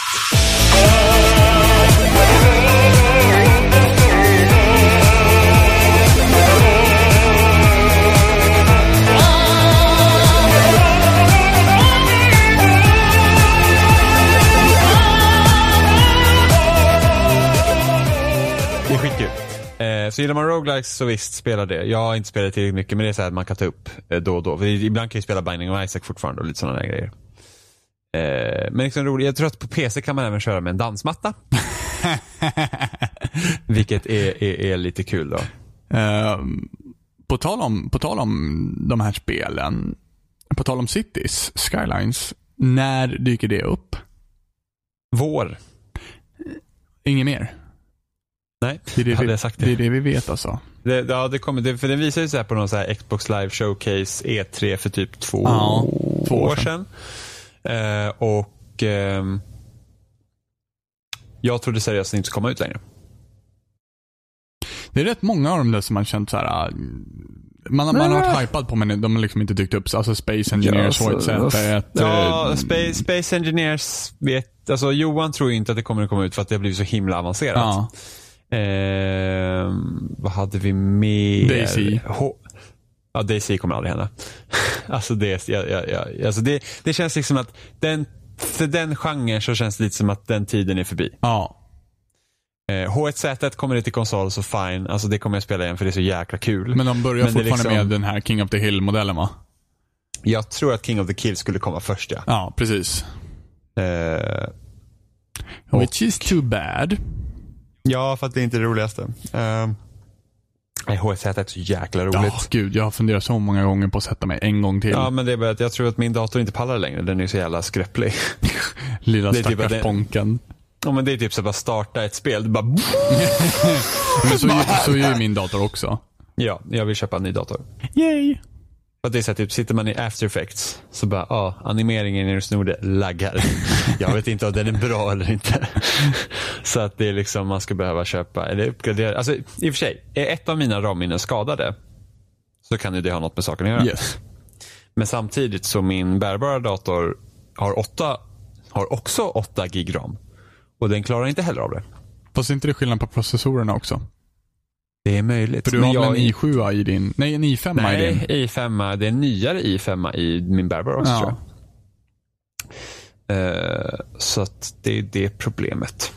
Så gillar man roguelikes så visst, spela det. Jag har inte spelat tillräckligt mycket men det är så här att man kan ta upp eh, då och då. För ibland kan jag spela Binding of Isaac fortfarande och lite sådana där grejer. Eh, men liksom roligt, jag tror att på PC kan man även köra med en dansmatta. Vilket är, är, är lite kul då. Eh, på, tal om, på tal om de här spelen, på tal om Cities, Skylines, när dyker det upp? Vår. Inget mer? Nej, Det är det, hade vi, jag sagt det. det är det vi vet alltså. Det, ja, det kommer, det, för den visade ju så här på någon så här Xbox Live Showcase E3 för typ två, Ja, två år sedan. Eh, och ehm, jag trodde seriöst att den inte skulle komma ut längre. Det är rätt många av dem där som man känt så här. äh, Man, man har varit hypad på men de har liksom inte dykt upp. Alltså Space Engineers, Ja, Void så- Z1. Ja, eh, Space, Space Engineers vet, alltså Johan tror ju inte att det kommer att komma ut för att det har blivit så himla avancerat. ja. Ehm, vad hade vi mer? Daisy. Ja, Daisy kommer aldrig hända. alltså det, ja, ja, ja, alltså det, det känns liksom att den, för den genren så känns det lite som att den tiden är förbi. ja. Eh, H1Z1 kommer det till konsol så fine, alltså det kommer jag spela igen för det är så jäkla kul. Men de börjar Men fortfarande liksom- med den här King of the Hill-modellen va? Jag tror att King of the Kill skulle komma först ja. Ja, precis. Eh, Which is too bad. Ja, för att det är inte det roligaste. Uh, nej, H1Z1 är så jäkla roligt. Ja, gud. Jag har funderat så många gånger på att sätta mig en gång till. Ja, men det är bara att jag tror att min dator inte pallar längre. Den är så jävla skröplig. Lilla det typ stackars det- ponken. Ja, men det är typ så att bara starta ett spel. Det bara... Men så, så är ju min dator också. Ja, jag vill köpa en ny dator. Yay! För det är så här, typ, sitter man i after effects så bara, ja, animeringen när du snor det laggar. Jag vet inte om den är bra eller inte. så att det är liksom, man ska behöva köpa, eller uppgradera. Alltså i och för sig, är ett av mina RAM-minnen skadade så kan ju det ha något med saken att göra. Yes. Men samtidigt så min bärbara dator har, åtta, har också 8 gig RAM. Och den klarar inte heller av det. Fast inte det skillnad på processorerna också? Det är möjligt. För du har väl jag- en i7 i din? Nej, en i5 i din. Nej, i5. Det är en nyare i5 i min bärbara också Ja. tror jag. Eh, så att det är det problemet.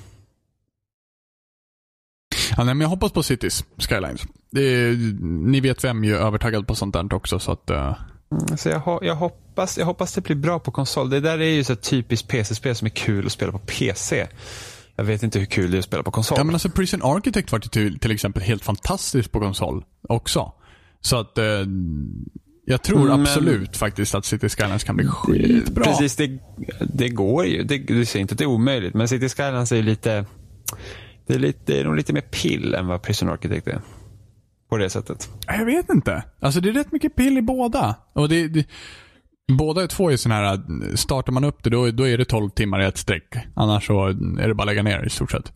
Ja, nej, men jag hoppas på Cities Skylines. Är, ni vet vem är övertaggad på sånt där också så att... Mm, Så jag, ho- jag, hoppas, jag hoppas det blir bra på konsol. Det där är ju så typiskt PC-spel som är kul att spela på PC. Jag vet inte hur kul det är att spela på konsol. Ja men alltså Prison Architect var till, till exempel helt fantastiskt på konsol också. Så att eh, jag tror men- absolut faktiskt att City Skylines kan bli skitbra. Precis, det, det går ju. Det, du säger inte att det är omöjligt. Men City Skylines är lite, det är, lite, det är nog lite mer pill än vad Prison Architect är. På det sättet. Jag vet inte. Alltså det är rätt mycket pill i båda. Och det, det, båda två är sådana här, startar man upp det då, då är det 12 timmar i ett streck. Annars så är det bara att lägga ner i stort sett.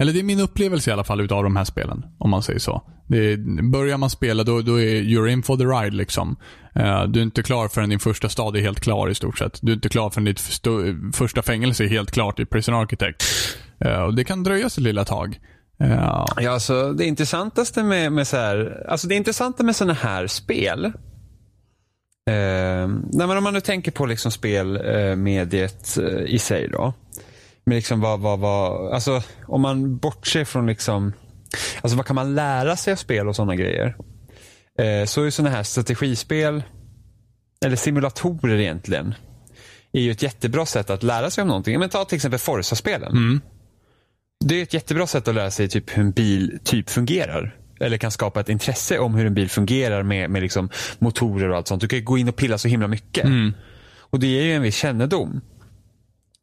Eller det är min upplevelse i alla fall utav de här spelen, om man säger så. Det är, börjar man spela då, då är you're in for the ride liksom. Uh, du är inte klar förrän din första stad är helt klar i stort sett. Du är inte klar förrän ditt första fängelse är helt klart i Prison Architect. Uh, och det kan dröja sig lilla tag. Uh. Ja, alltså det intressantaste med, med så här, alltså det intressanta med sådana här spel. Eh, nej, men om man nu tänker på liksom spelmediet eh, i sig då. Men liksom vad, vad, vad, alltså om man bortser från liksom, alltså vad kan man lära sig av spel och sådana grejer. Eh, så är sådana här strategispel, eller simulatorer egentligen, är ju ett jättebra sätt att lära sig om någonting. Men ta till exempel Forza-spelen. Det är ett jättebra sätt att lära sig typ hur en bil typ fungerar. Eller kan skapa ett intresse om hur en bil fungerar med, med liksom motorer och allt sånt. Du kan ju gå in och pilla så himla mycket. Och det ger ju en viss kännedom.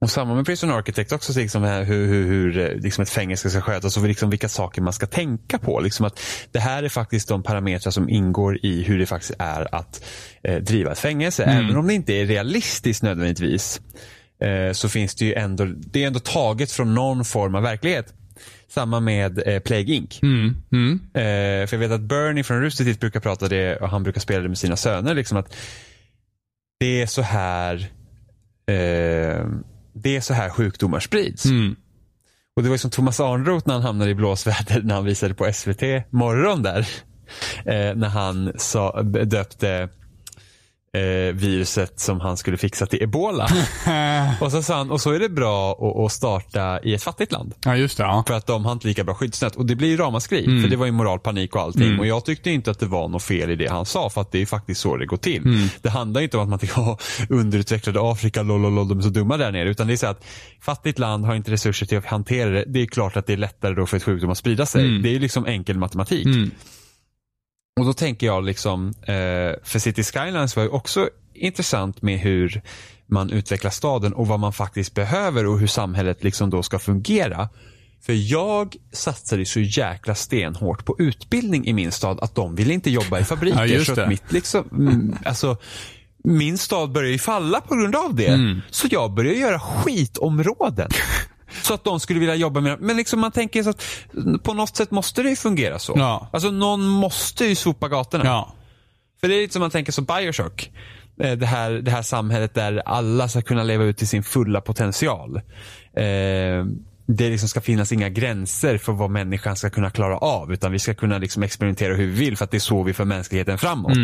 Och samma med Prison Architect också, så liksom hur, hur, hur eh, liksom ett fängelse ska skötas och liksom vilka saker man ska tänka på. Liksom att det här är faktiskt de parametrar som ingår i hur det faktiskt är att eh, driva ett fängelse. Även om det inte är realistiskt nödvändigtvis eh, så finns det ju ändå, det är ändå taget från någon form av verklighet. Samma med eh, Plague Inc. mm, mm. Eh, för jag vet att Bernie från Rooster Teeth brukar prata det och han brukar spela det med sina söner. Liksom att det är så här eh, det är så här sjukdomar sprids. Mm. Och det var som Thomas Arnroth när han hamnade i blåsväder när han visade på SVT morgon där. Eh, när han sa, döpte eh, viruset som han skulle fixa till ebola. och så sa han, och så är det bra att, att starta i ett fattigt land. Ja, just det. Ja. För att de har inte lika bra skyddsnät. Och det blir ju ramaskri. För det var ju moralpanik och allting. Och jag tyckte inte att det var något fel i det han sa. För att det är faktiskt så det går till. Det handlar inte om att man tänker, oh, underutvecklade Afrika, lololol, de är så dumma där nere. Utan det är så att fattigt land har inte resurser till att hantera det. Det är klart att det är lättare då för ett sjukdom att sprida sig. Det är liksom enkel matematik. Och då tänker jag liksom, eh, för City Skylines var ju också intressant med hur man utvecklar staden och vad man faktiskt behöver och hur samhället liksom då ska fungera. För jag satsade så jäkla stenhårt på utbildning i min stad att de ville inte jobba i fabriker. Ja, så att mitt liksom, mm, alltså, min stad började ju falla på grund av det. Mm. Så jag började göra skitområden. Så att de skulle vilja jobba med Men liksom man tänker så att på något sätt måste det ju fungera så. Ja. Alltså någon måste ju sopa gatorna. Ja. För det är lite som man tänker som Bioshock. Eh, Det här, det här samhället där alla ska kunna leva ut till sin fulla potential. Eh, det liksom ska finnas inga gränser för vad människan ska kunna klara av. Utan vi ska kunna liksom experimentera hur vi vill för att det är så vi för mänskligheten framåt.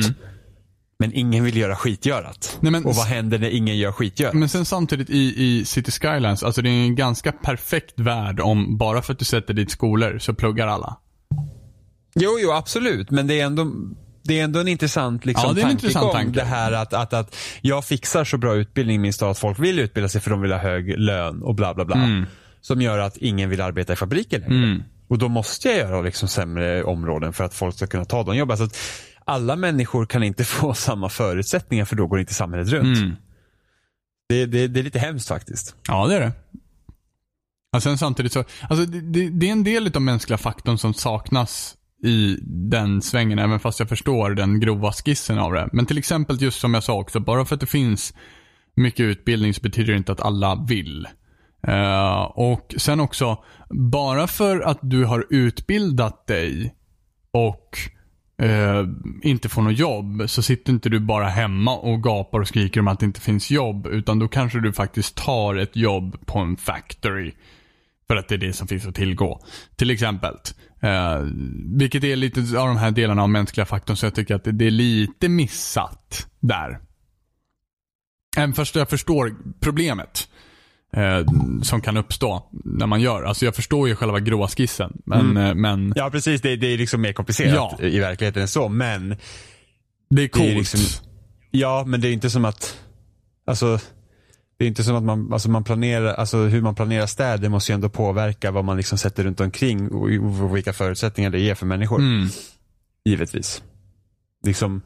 Men ingen vill göra skitgörat. Nej, men- Och vad händer när ingen gör skitgörat? Men sen samtidigt i, i City Skylines, alltså det är en ganska perfekt värld om bara för att du sätter dit skolor så pluggar alla. Jo, jo, absolut. Men det är ändå, det är ändå en intressant liksom, Ja, det en intressant tanke. Det här att, att, att jag fixar så bra utbildning i min stad att folk vill utbilda sig för de vill ha hög lön och bla bla bla. Mm. Som gör att ingen vill arbeta i fabriker längre. Och då måste jag göra liksom sämre områden för att folk ska kunna ta de jobben. Så att alla människor kan inte få samma förutsättningar för då går inte samhället runt. Mm. Det, det, det är lite hemskt faktiskt. Ja, det är det. Och sen samtidigt så, alltså det, det, är en del av mänskliga faktorn som saknas i den svängen, även fast jag förstår den grova skissen av det. Men till exempel just som jag sa också, bara för att det finns mycket utbildning så betyder det inte att alla vill. Eh, och sen också, bara för att du har utbildat dig och eh, inte får något jobb så sitter inte du bara hemma och gapar och skriker om att det inte finns jobb. Utan då kanske du faktiskt tar ett jobb på en factory. För att det är det som finns att tillgå. Till exempel. Eh, vilket är lite av de här delarna av mänskliga faktorn så jag tycker att det, det är lite missat där. Även fast jag förstår problemet. Eh, som kan uppstå när man gör. Alltså jag förstår ju själva gråa skissen. Men, eh, men Ja, precis. Det, det är liksom mer komplicerat Ja. i verkligheten än så. Men det är coolt. Det är liksom- Ja, men det är inte som att, alltså, det är inte som att man, alltså man planerar, alltså hur man planerar städer måste ju ändå påverka vad man liksom sätter runt omkring och, och vilka förutsättningar det ger för människor. Mm. Givetvis. Liksom,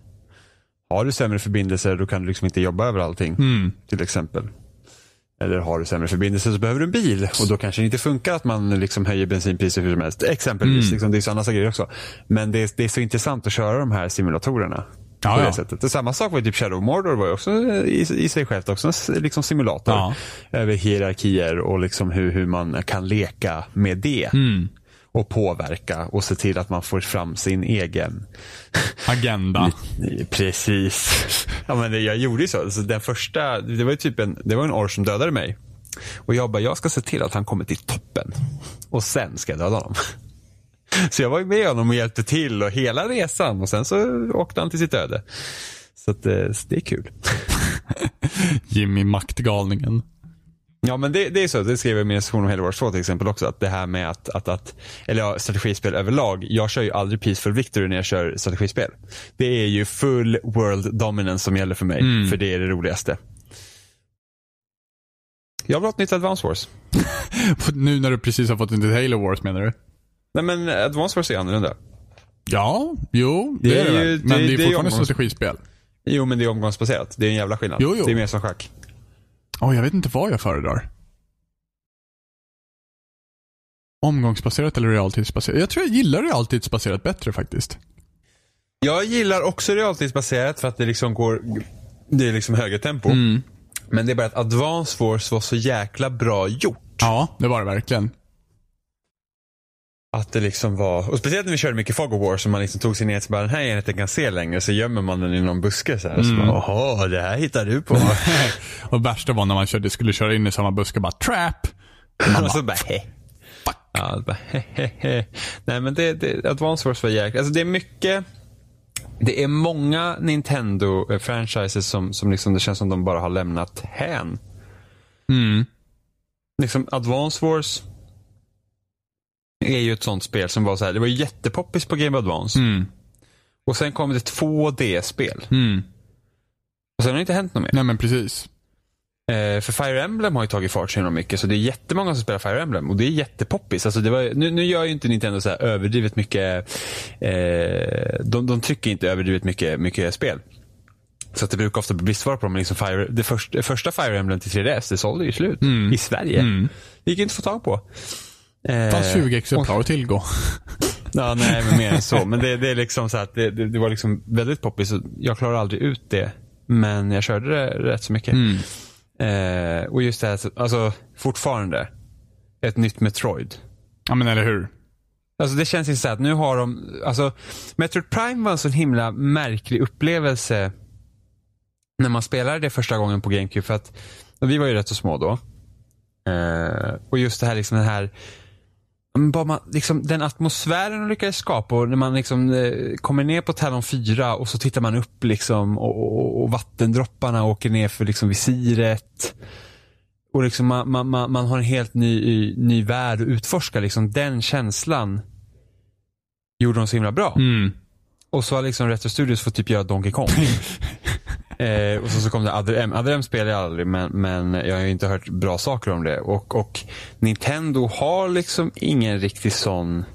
har du sämre förbindelser då kan du liksom inte jobba över allting. Mm. Till exempel. Eller har du sämre förbindelser så behöver du en bil och då kanske det inte funkar att man liksom höjer bensinpriser hur som helst. Exempelvis. Mm. Liksom, det är sådana grejer också. Men det är, det är så intressant att köra de här simulatorerna. Ja, på ja. det sättet. Och samma sak var typ Shadow Mordor var ju också i, i sig självt också en liksom simulator. Ja. Över hierarkier och liksom hur, hur man kan leka med det. Mm. Och påverka och se till att man får fram sin egen Agenda. Precis. Ja, men jag gjorde ju så. så. Den första, det var ju typ en, det var en orr som dödade mig. Och jag bara, jag ska se till att han kommer till toppen. Och sen ska jag döda honom. Så jag var med honom och hjälpte till och hela resan och sen så åkte han till sitt öde. Så, att, eh, så det är kul. Jimmy Maktgalningen. Ja men det, det är så, det skrev jag i min recension om Halo Wars 2 till exempel också. Att det här med att, att, att eller ja, strategispel överlag. Jag kör ju aldrig Peaceful Victory när jag kör strategispel. Det är ju full world dominance som gäller för mig. Mm. För det är det roligaste. Jag vill ha ett nytt Advance Wars. Nu när du precis har fått ett Halo Wars menar du? Nej men Advance Wars är annorlunda. Ja, jo, det, Det är det ju-. Men det- det, är det är fortfarande strategispel. Jo men det är omgångsbaserat. Det är en jävla skillnad. Jo, jo. Det är mer som schack. Åh, jag vet inte vad jag föredrar. Omgångsbaserat eller realtidsbaserat? Jag tror jag gillar realtidsbaserat bättre faktiskt. Jag gillar också realtidsbaserat för att det liksom går, det är liksom högre tempo. Mm. Men det är bara att Advance Wars var så jäkla bra gjort. Ja, det var det verkligen. Att det liksom var, och speciellt när vi körde mycket Fog of War som man liksom tog sig ner till bara den här enheten kan se längre så gömmer man den i någon buske så här. Så bara, Jaha, det här hittar du på. Och värsta var när man körde, skulle köra in i samma buske bara trap. och så bara he. Ja, bara, he, he, he. Nej men det, det, Advance Wars var jäkla, alltså det är mycket Det är många Nintendo-franchises som, som liksom det känns som de bara har lämnat hän. Mm. Liksom Advance Wars är ju ett sånt spel som var så här, det var jättepoppis på Game Advance. Mm. Och sen kom det två D-spel. Mm. Och sen har det inte hänt något mer. Nej men precis. Eh, för Fire Emblem har ju tagit fart så mycket, så det är jättemånga som spelar Fire Emblem. Och det är jättepoppis. Alltså det var, nu, nu gör ju inte Nintendo så här överdrivet mycket, eh, de, de trycker inte överdrivet mycket, mycket spel. Så att det brukar ofta bli bristvara på dem. Men liksom Fire, det, först, det första Fire Emblem till 3DS, det sålde ju slut. Mm. I Sverige. Mm. Det gick inte att få tag på. Det fanns 20 exemplar att tillgå. Ja, nej, men mer än så. Men det, det är liksom så att det, det, det var liksom väldigt poppis. Jag klarade aldrig ut det. Men jag körde det rätt så mycket. Mm. Eh, och just det här, så- alltså fortfarande. Ett nytt Metroid. Ja men eller hur. Alltså det känns ju så att nu har de, alltså Metroid Prime var en så himla märklig upplevelse när man spelade det första gången på GameCube. För att vi var ju rätt så små då. Eh, och just det här liksom den här bara man, liksom, den atmosfären de lyckades skapa och när man liksom, eh, kommer ner på Talon 4 och så tittar man upp liksom och, och, och vattendropparna åker ner för liksom visiret. Och liksom man, man, man, man har en helt ny, ny värld att utforska. Liksom. Den känslan gjorde de så himla bra. Mm. Och så har liksom Retro Studios fått typ göra Donkey Kong. eh, och så, så kom det Other M. Other M spelar jag aldrig men, men jag har ju inte hört bra saker om det. Och, och Nintendo har liksom ingen riktig sån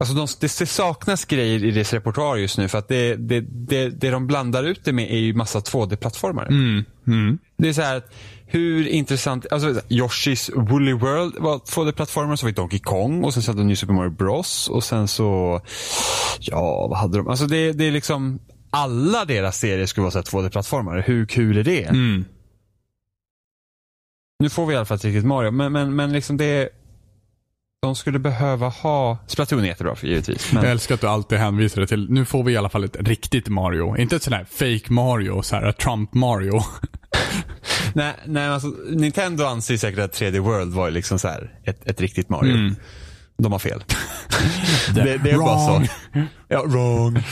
Alltså de, det, det saknas grejer i deras repertoar just nu för att det, det, det, det de blandar ut det med är ju massa 2D-plattformar. Mm. Mm. Det är så här att hur intressant, alltså Yoshi's Woolly World var 2D-plattformar, så var det Donkey Kong och sen så hade de New Super Mario Bros och sen så, ja vad hade de, alltså det, det är liksom alla deras serier skulle vara så här 2D-plattformar. Hur kul är det? Mm. Nu får vi i alla fall ett riktigt Mario, men, men, men liksom det de skulle behöva ha, Splatoon är jättebra för givetvis. Men, Jag älskar att du alltid hänvisar det till, nu får vi i alla fall ett riktigt Mario. Inte ett sånt här fake Mario, så här Trump Mario. nej, nej, alltså, Nintendo anser säkert att 3D World var liksom så här ett, ett riktigt Mario. Mm. De har fel. det, det är bara så. Wrong. Ja, wrong.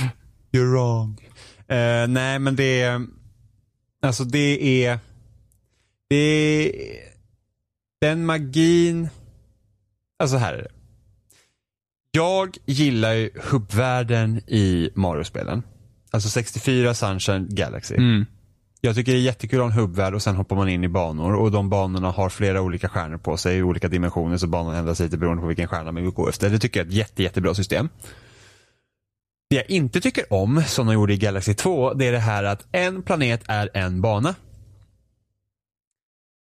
You're wrong. Eh, nej, men det är, alltså det är, det är, den magin, alltså här är det. Jag gillar ju hubbvärlden i Mario-spelen. Alltså 64, Sunshine, Galaxy. Mm. Jag tycker det är jättekul att ha en hubbvärld och sen hoppar man in i banor och de banorna har flera olika stjärnor på sig i olika dimensioner så banan ändras lite beroende på vilken stjärna man vill gå efter. Det tycker jag är ett jätte, jättebra system. Det jag inte tycker om, som de gjorde i Galaxy 2, det är det här att en planet är en bana.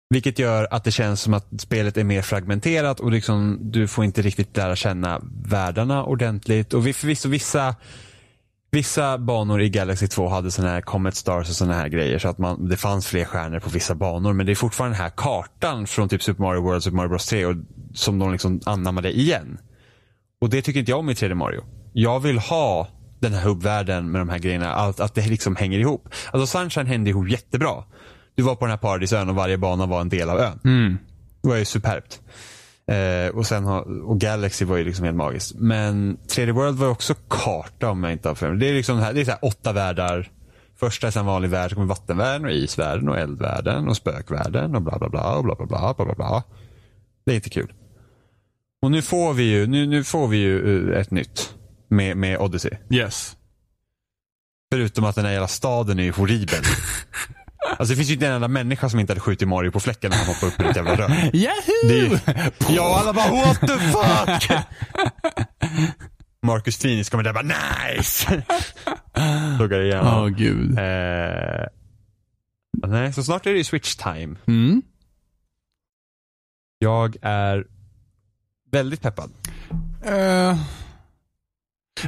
Vilket gör att det känns som att spelet är mer fragmenterat och liksom, du får inte riktigt lära känna världarna ordentligt. Och förvisso vissa Vissa banor i Galaxy 2 hade såna här Comet Stars och såna här grejer så att man, det fanns fler stjärnor på vissa banor. Men det är fortfarande den här kartan från typ Super Mario World, Super Mario Bros 3 och, som de liksom anammade igen. Och det tycker inte jag om i 3D Mario. Jag vill ha den här hubbvärlden med de här grejerna, allt, att det liksom hänger ihop. Alltså Sunshine hängde ihop jättebra. Du var på den här paradisön och varje bana var en del av ön. Mm. Det var ju superbt. Eh, och, sen har, och Galaxy var ju liksom helt magiskt. Men 3D World var ju också karta om jag inte har för mig. Det är liksom det här, det är så åtta världar. Första är en vanlig värld, så kommer vattenvärlden och isvärlden och eldvärlden och spökvärlden och bla bla bla och bla bla bla bla bla bla. Det är inte kul. Och nu får vi ju, nu, nu får vi ju eh, ett nytt med, med Odyssey. Yes. Förutom att den här jävla staden är ju horribel. Alltså det finns ju inte en enda människa som inte hade skjutit Mario på fläcken när han hoppade upp i ett jävla rör. Yahoo! Är ja, alla bara what the fuck! Marcus Finis kommer där och bara nice! Tuggar Åh igenom. gud. Eh, nej, så snart är det ju switch time. Mm. Jag är väldigt peppad. Eh,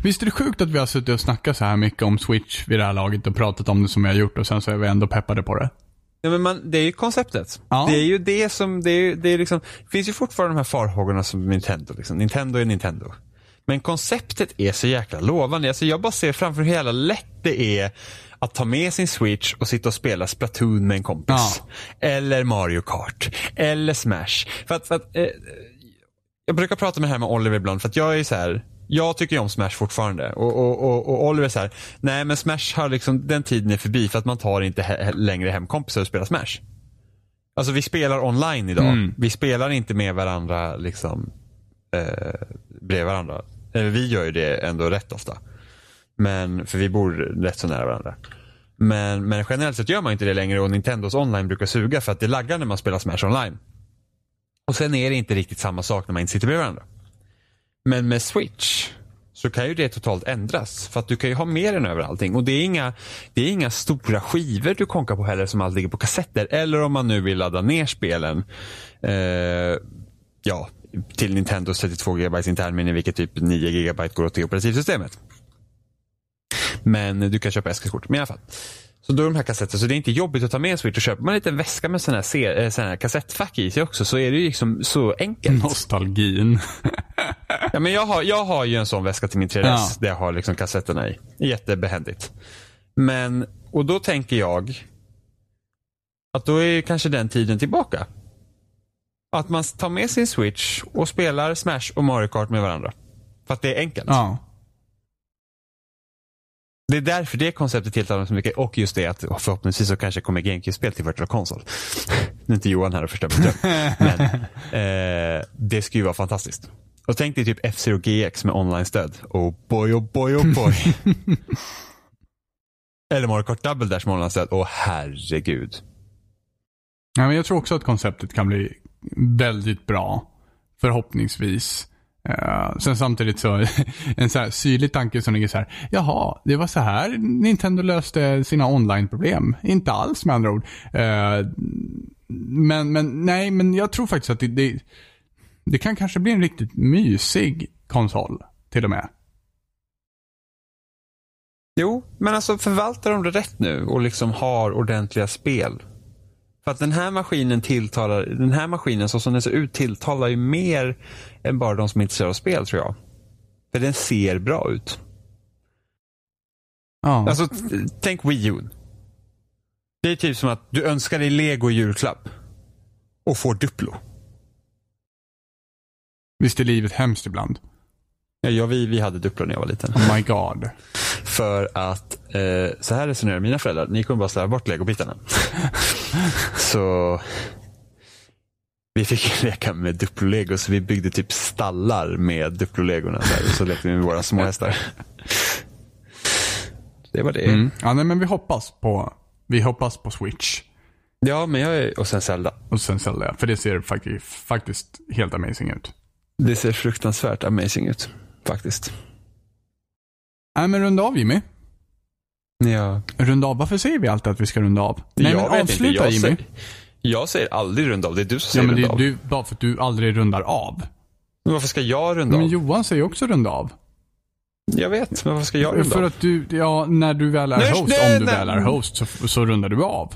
visst är det sjukt att vi har suttit och snackat så här mycket om Switch vid det här laget och pratat om det som vi har gjort och sen så är vi ändå peppade på det. Ja, men man, det är ju konceptet. Ja. Det är ju det som, det, är, det är liksom, det finns ju fortfarande de här farhågorna som Nintendo. Liksom. Nintendo är Nintendo. Men konceptet är så jäkla lovande. Alltså jag bara ser framför hur jävla lätt det är att ta med sin switch och sitta och spela Splatoon med en kompis. Ja. Eller Mario Kart. Eller Smash. För att, för att eh, jag brukar prata med det här med Oliver ibland för att jag är så här. Jag tycker ju om Smash fortfarande. Och, och, och, och Oliver här, nej men Smash har liksom, den tiden är förbi för att man tar inte he längre hem kompisar och spelar Smash. Alltså vi spelar online idag. Mm. Vi spelar inte med varandra liksom eh, bredvid varandra. Eh, vi gör ju det ändå rätt ofta. Men, för vi bor rätt så nära varandra. Men, men generellt sett gör man inte det längre och Nintendos online brukar suga för att det laggar när man spelar Smash online. Och sen är det inte riktigt samma sak när man inte sitter bredvid varandra. Men med Switch så kan ju det totalt ändras. För att du kan ju ha med den över allting. Och det är inga, det är inga stora skivor du konkar på heller som allt ligger på kassetter. Eller om man nu vill ladda ner spelen. Eh, ja, till Nintendos 32 GB internminne vilket typ 9 GB går åt till operativsystemet. Men du kan köpa SK-kort. Men i alla fall. Så då är de här kassetterna, så det är inte jobbigt att ta med Switch och köper man en liten väska med sån här, eh, sån här kassettfack i sig också så är det ju liksom så enkelt. Nostalgin. Ja, men jag, har, jag har ju en sån väska till min 3DS Ja. där jag har liksom kassetterna i. Jättebehändigt. Men, och då tänker jag att då är kanske den tiden tillbaka. Att man tar med sin Switch och spelar Smash och Mario Kart med varandra. För att det är enkelt. ja. Det är därför det konceptet tilltalar mig så mycket. Och just det att förhoppningsvis så kanske kommer GameCube-spel till Virtual Console. Nu är inte Johan här och förstör mitt. Men eh, det skulle ju vara fantastiskt. Och tänk dig typ F-Zero GX med online-stöd. Oh boy, oh boy, oh boy. Eller Mario Kart Double Dash med online-stöd. Åh herregud. Ja, men jag tror också att konceptet kan bli väldigt bra. Förhoppningsvis. Eh, sen samtidigt så, en så här syrlig tanke som ligger så här. Jaha, det var så här Nintendo löste sina online-problem. Inte alls med andra ord. Eh, men, men nej, men jag tror faktiskt att det, det, det kan kanske bli en riktigt mysig konsol. Till och med. Jo, men alltså förvaltar de det rätt nu och liksom har ordentliga spel. För att den här maskinen tilltalar, den här maskinen så som den ser ut tilltalar ju mer än bara de som är intresserade av spel tror jag. För den ser bra ut. Ja. Alltså tänk Wii U. Det är typ som att du önskar dig Lego julklapp. Och får Duplo. Visst är livet hemskt ibland? Ja, vi, vi hade Duplo när jag var liten. Oh my god. För att, eh, så här resonerar mina föräldrar. Ni kommer bara slarva bort legobitarna. så vi fick leka med Duplo-lego så vi byggde typ stallar med Duplo-legorna. Så lekte vi med våra små hästar. Det var det. Mm. Ja, nej, men vi hoppas på, vi hoppas på Switch. Ja, men jag är, och sen Zelda. Och sen Zelda, för det ser faktiskt, faktiskt helt amazing ut. Det ser fruktansvärt amazing ut. Faktiskt. Nej, men runda av Jimmy. Ja. Runda av. Varför säger vi alltid att vi ska runda av? Nej, jag men avsluta jag Jimmy. Säger, jag säger aldrig runda av. Det är du som Ja, säger men runda det, av. du, bara för att du aldrig rundar av. Men varför ska jag runda Men av? Johan säger också runda av. Jag vet, men varför ska jag runda För av? att du, ja, när du väl är Nej, host, nej, om du nej. väl är host, så, så rundar du av.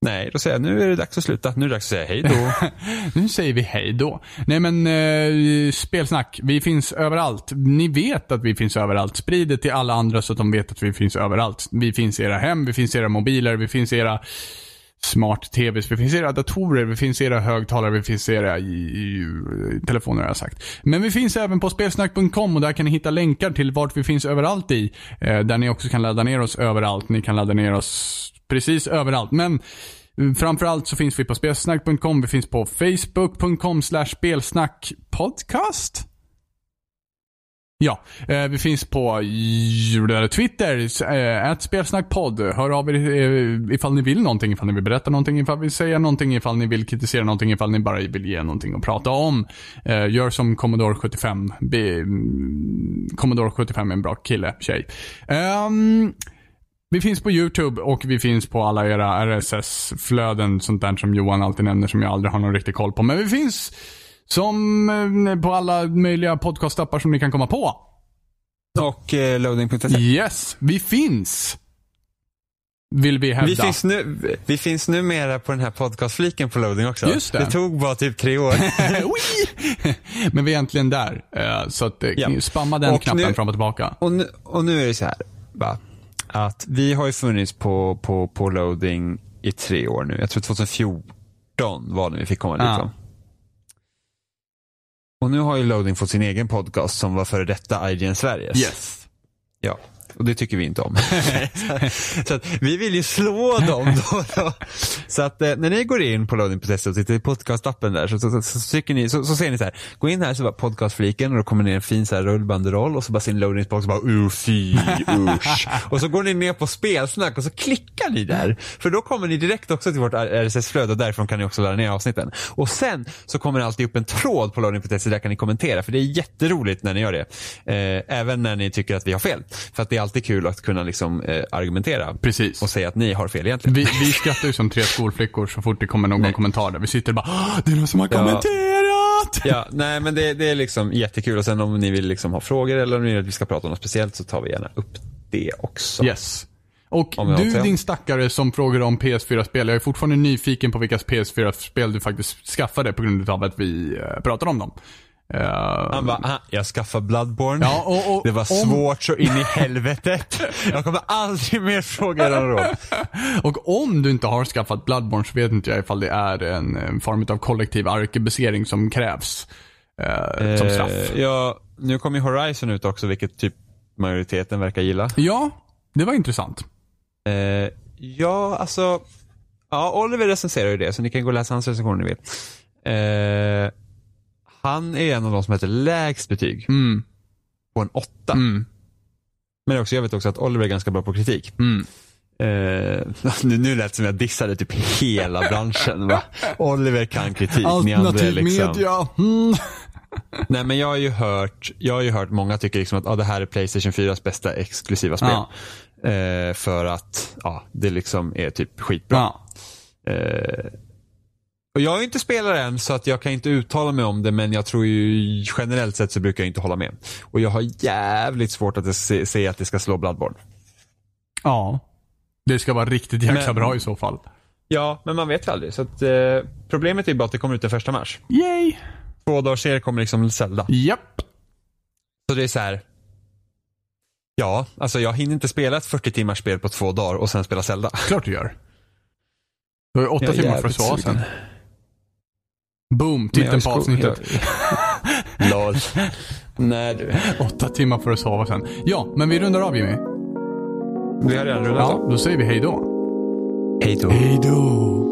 Nej, då säger jag nu är det dags att sluta. Nu är det dags att säga hej då. Nu säger vi hej då. Nej men, eh, spelsnack. Vi finns överallt. Ni vet att vi finns överallt. Sprid det till alla andra så att de vet att vi finns överallt. Vi finns i era hem, vi finns i era mobiler, vi finns i era smart-tvs, vi finns i era datorer, vi finns i era högtalare, vi finns i era i, i, telefoner har jag sagt. Men vi finns även på spelsnack.com och där kan ni hitta länkar till vart vi finns överallt i. Eh, där ni också kan ladda ner oss överallt. Ni kan ladda ner oss precis överallt. Men mm, framförallt så finns vi på spelsnack.com. Vi finns på facebook.com slash spelsnackpodcast. Ja, eh, vi finns på Twitter, eh, spelsnackpodd. Hör av er eh, ifall ni vill någonting, ifall ni vill berätta någonting, ifall ni vill säga någonting, ifall ni vill kritisera någonting, ifall ni bara vill ge någonting att prata om. Eh, gör som Commodore 75. Be, mm, Commodore 75 är en bra kille, tjej. Ehm, vi finns på YouTube och vi finns på alla era RSS-flöden, sånt där som Johan alltid nämner som jag aldrig har någon riktig koll på. Men vi finns som eh, på alla möjliga podcastappar som ni kan komma på. Och eh, loading.se. Yes, vi finns. Vill vi hävda. Vi finns, nu, vi finns numera på den här podcastfliken på loading också. Just det. det tog bara typ tre år. Men vi är äntligen där. eh, Så att, eh, Ja. spamma den Och knappen nu- fram och tillbaka. och, nu, och nu är det så här. Va? Att vi har ju funnits på, på, på loading i tre år nu. Jag tror 2014 var det vi fick komma dit. Ja. Och nu har ju Loading fått sin egen podcast som var före detta IGN Sveriges. Yes. Ja, och det tycker vi inte om. så att, vi vill ju slå dem då. då. Så att eh, när ni går in på loading.se och tittar i podcastappen där så, så, så, så, tycker ni, så, så ser ni så här, gå in här så bara podcastfliken och då kommer ner en fin så här rullbanderoll och så bara sin loadingbox och bara uh, fy usch. och så går ni ner på spelsnack och så klickar ni där. För då kommer ni direkt också till vårt RSS-flöde och därifrån kan ni också ladda ner avsnitten. Och sen så kommer det alltid upp en tråd på loading.se där kan ni kommentera för det är jätteroligt när ni gör det. Eh, även när ni tycker att vi har fel. För att det är alltid kul att kunna liksom, eh, argumentera Precis. och säga att ni har fel egentligen. Vi, vi skrattar ju som tre skolflickor så fort det kommer någon Nej. kommentar där. Vi sitter och bara "Åh, det är någon som har Ja. kommenterat! Ja, nej men det, det är liksom jättekul och sen om ni vill liksom ha frågor eller om ni vill att vi ska prata om något speciellt så tar vi gärna upp det också. Yes. Och du din stackare som frågar om PS4-spel. Jag är fortfarande nyfiken på vilka PS4-spel du faktiskt skaffade på grund av att vi uh, pratade om dem. Eh, Han bara, "Ah, jag skaffade Bloodborne. Ja, och- och- det var om- svårt så in i helvetet. Jag kommer aldrig mer fråga er om råd. Och om du inte har skaffat Bloodborne så vet inte jag ifall det är en, en form av kollektiv arkebusering som krävs. eh, som straff. Eh, ja, nu kommer ju Horizon ut också vilket typ majoriteten verkar gilla. Ja, det var intressant. Ja, alltså. Ja, Oliver recenserar ju det så ni kan gå och läsa hans recension om ni vill. Han är en av de som heter lägst betyg Mm, på en åtta. mm, Men också, jag vet också att Oliver är ganska bra på kritik. mm. Eh, nu, nu lät det som jag dissade typ hela branschen. Va? Oliver kan kritik, Alternativ liksom. media. Mm. Nej men jag har ju hört, jag har ju hört många tycker liksom att ah, det här är Playstation 4s bästa exklusiva spel. Ja. Eh, för att ja, det liksom är typ skitbra. Ja. Eh, och jag är inte spelare än så att jag kan inte uttala mig om det men jag tror ju generellt sett så brukar jag inte hålla med. Och jag har jävligt svårt att se, se att det ska slå Bloodborne. ja. Det ska vara riktigt jäkla Men- bra i så fall. Ja, men man vet ju aldrig. Så att, eh, problemet är bara att det kommer ut den första mars. Yay! Två dagar senare kommer liksom Zelda. Japp. Så det är så här. Ja, alltså jag hinner inte spela ett 40 timmars spel på två dagar och sen spela Zelda. Klart du gör. Du har ju åtta timmar för att sugen. sen. Boom, titeln på avsnittet. Lol. Nej du. Åtta timmar för att sova sen. Ja, men vi rundar av Jimmy. Vi har redan rullat Ja, då säger vi hej då. Hej då. Hej då.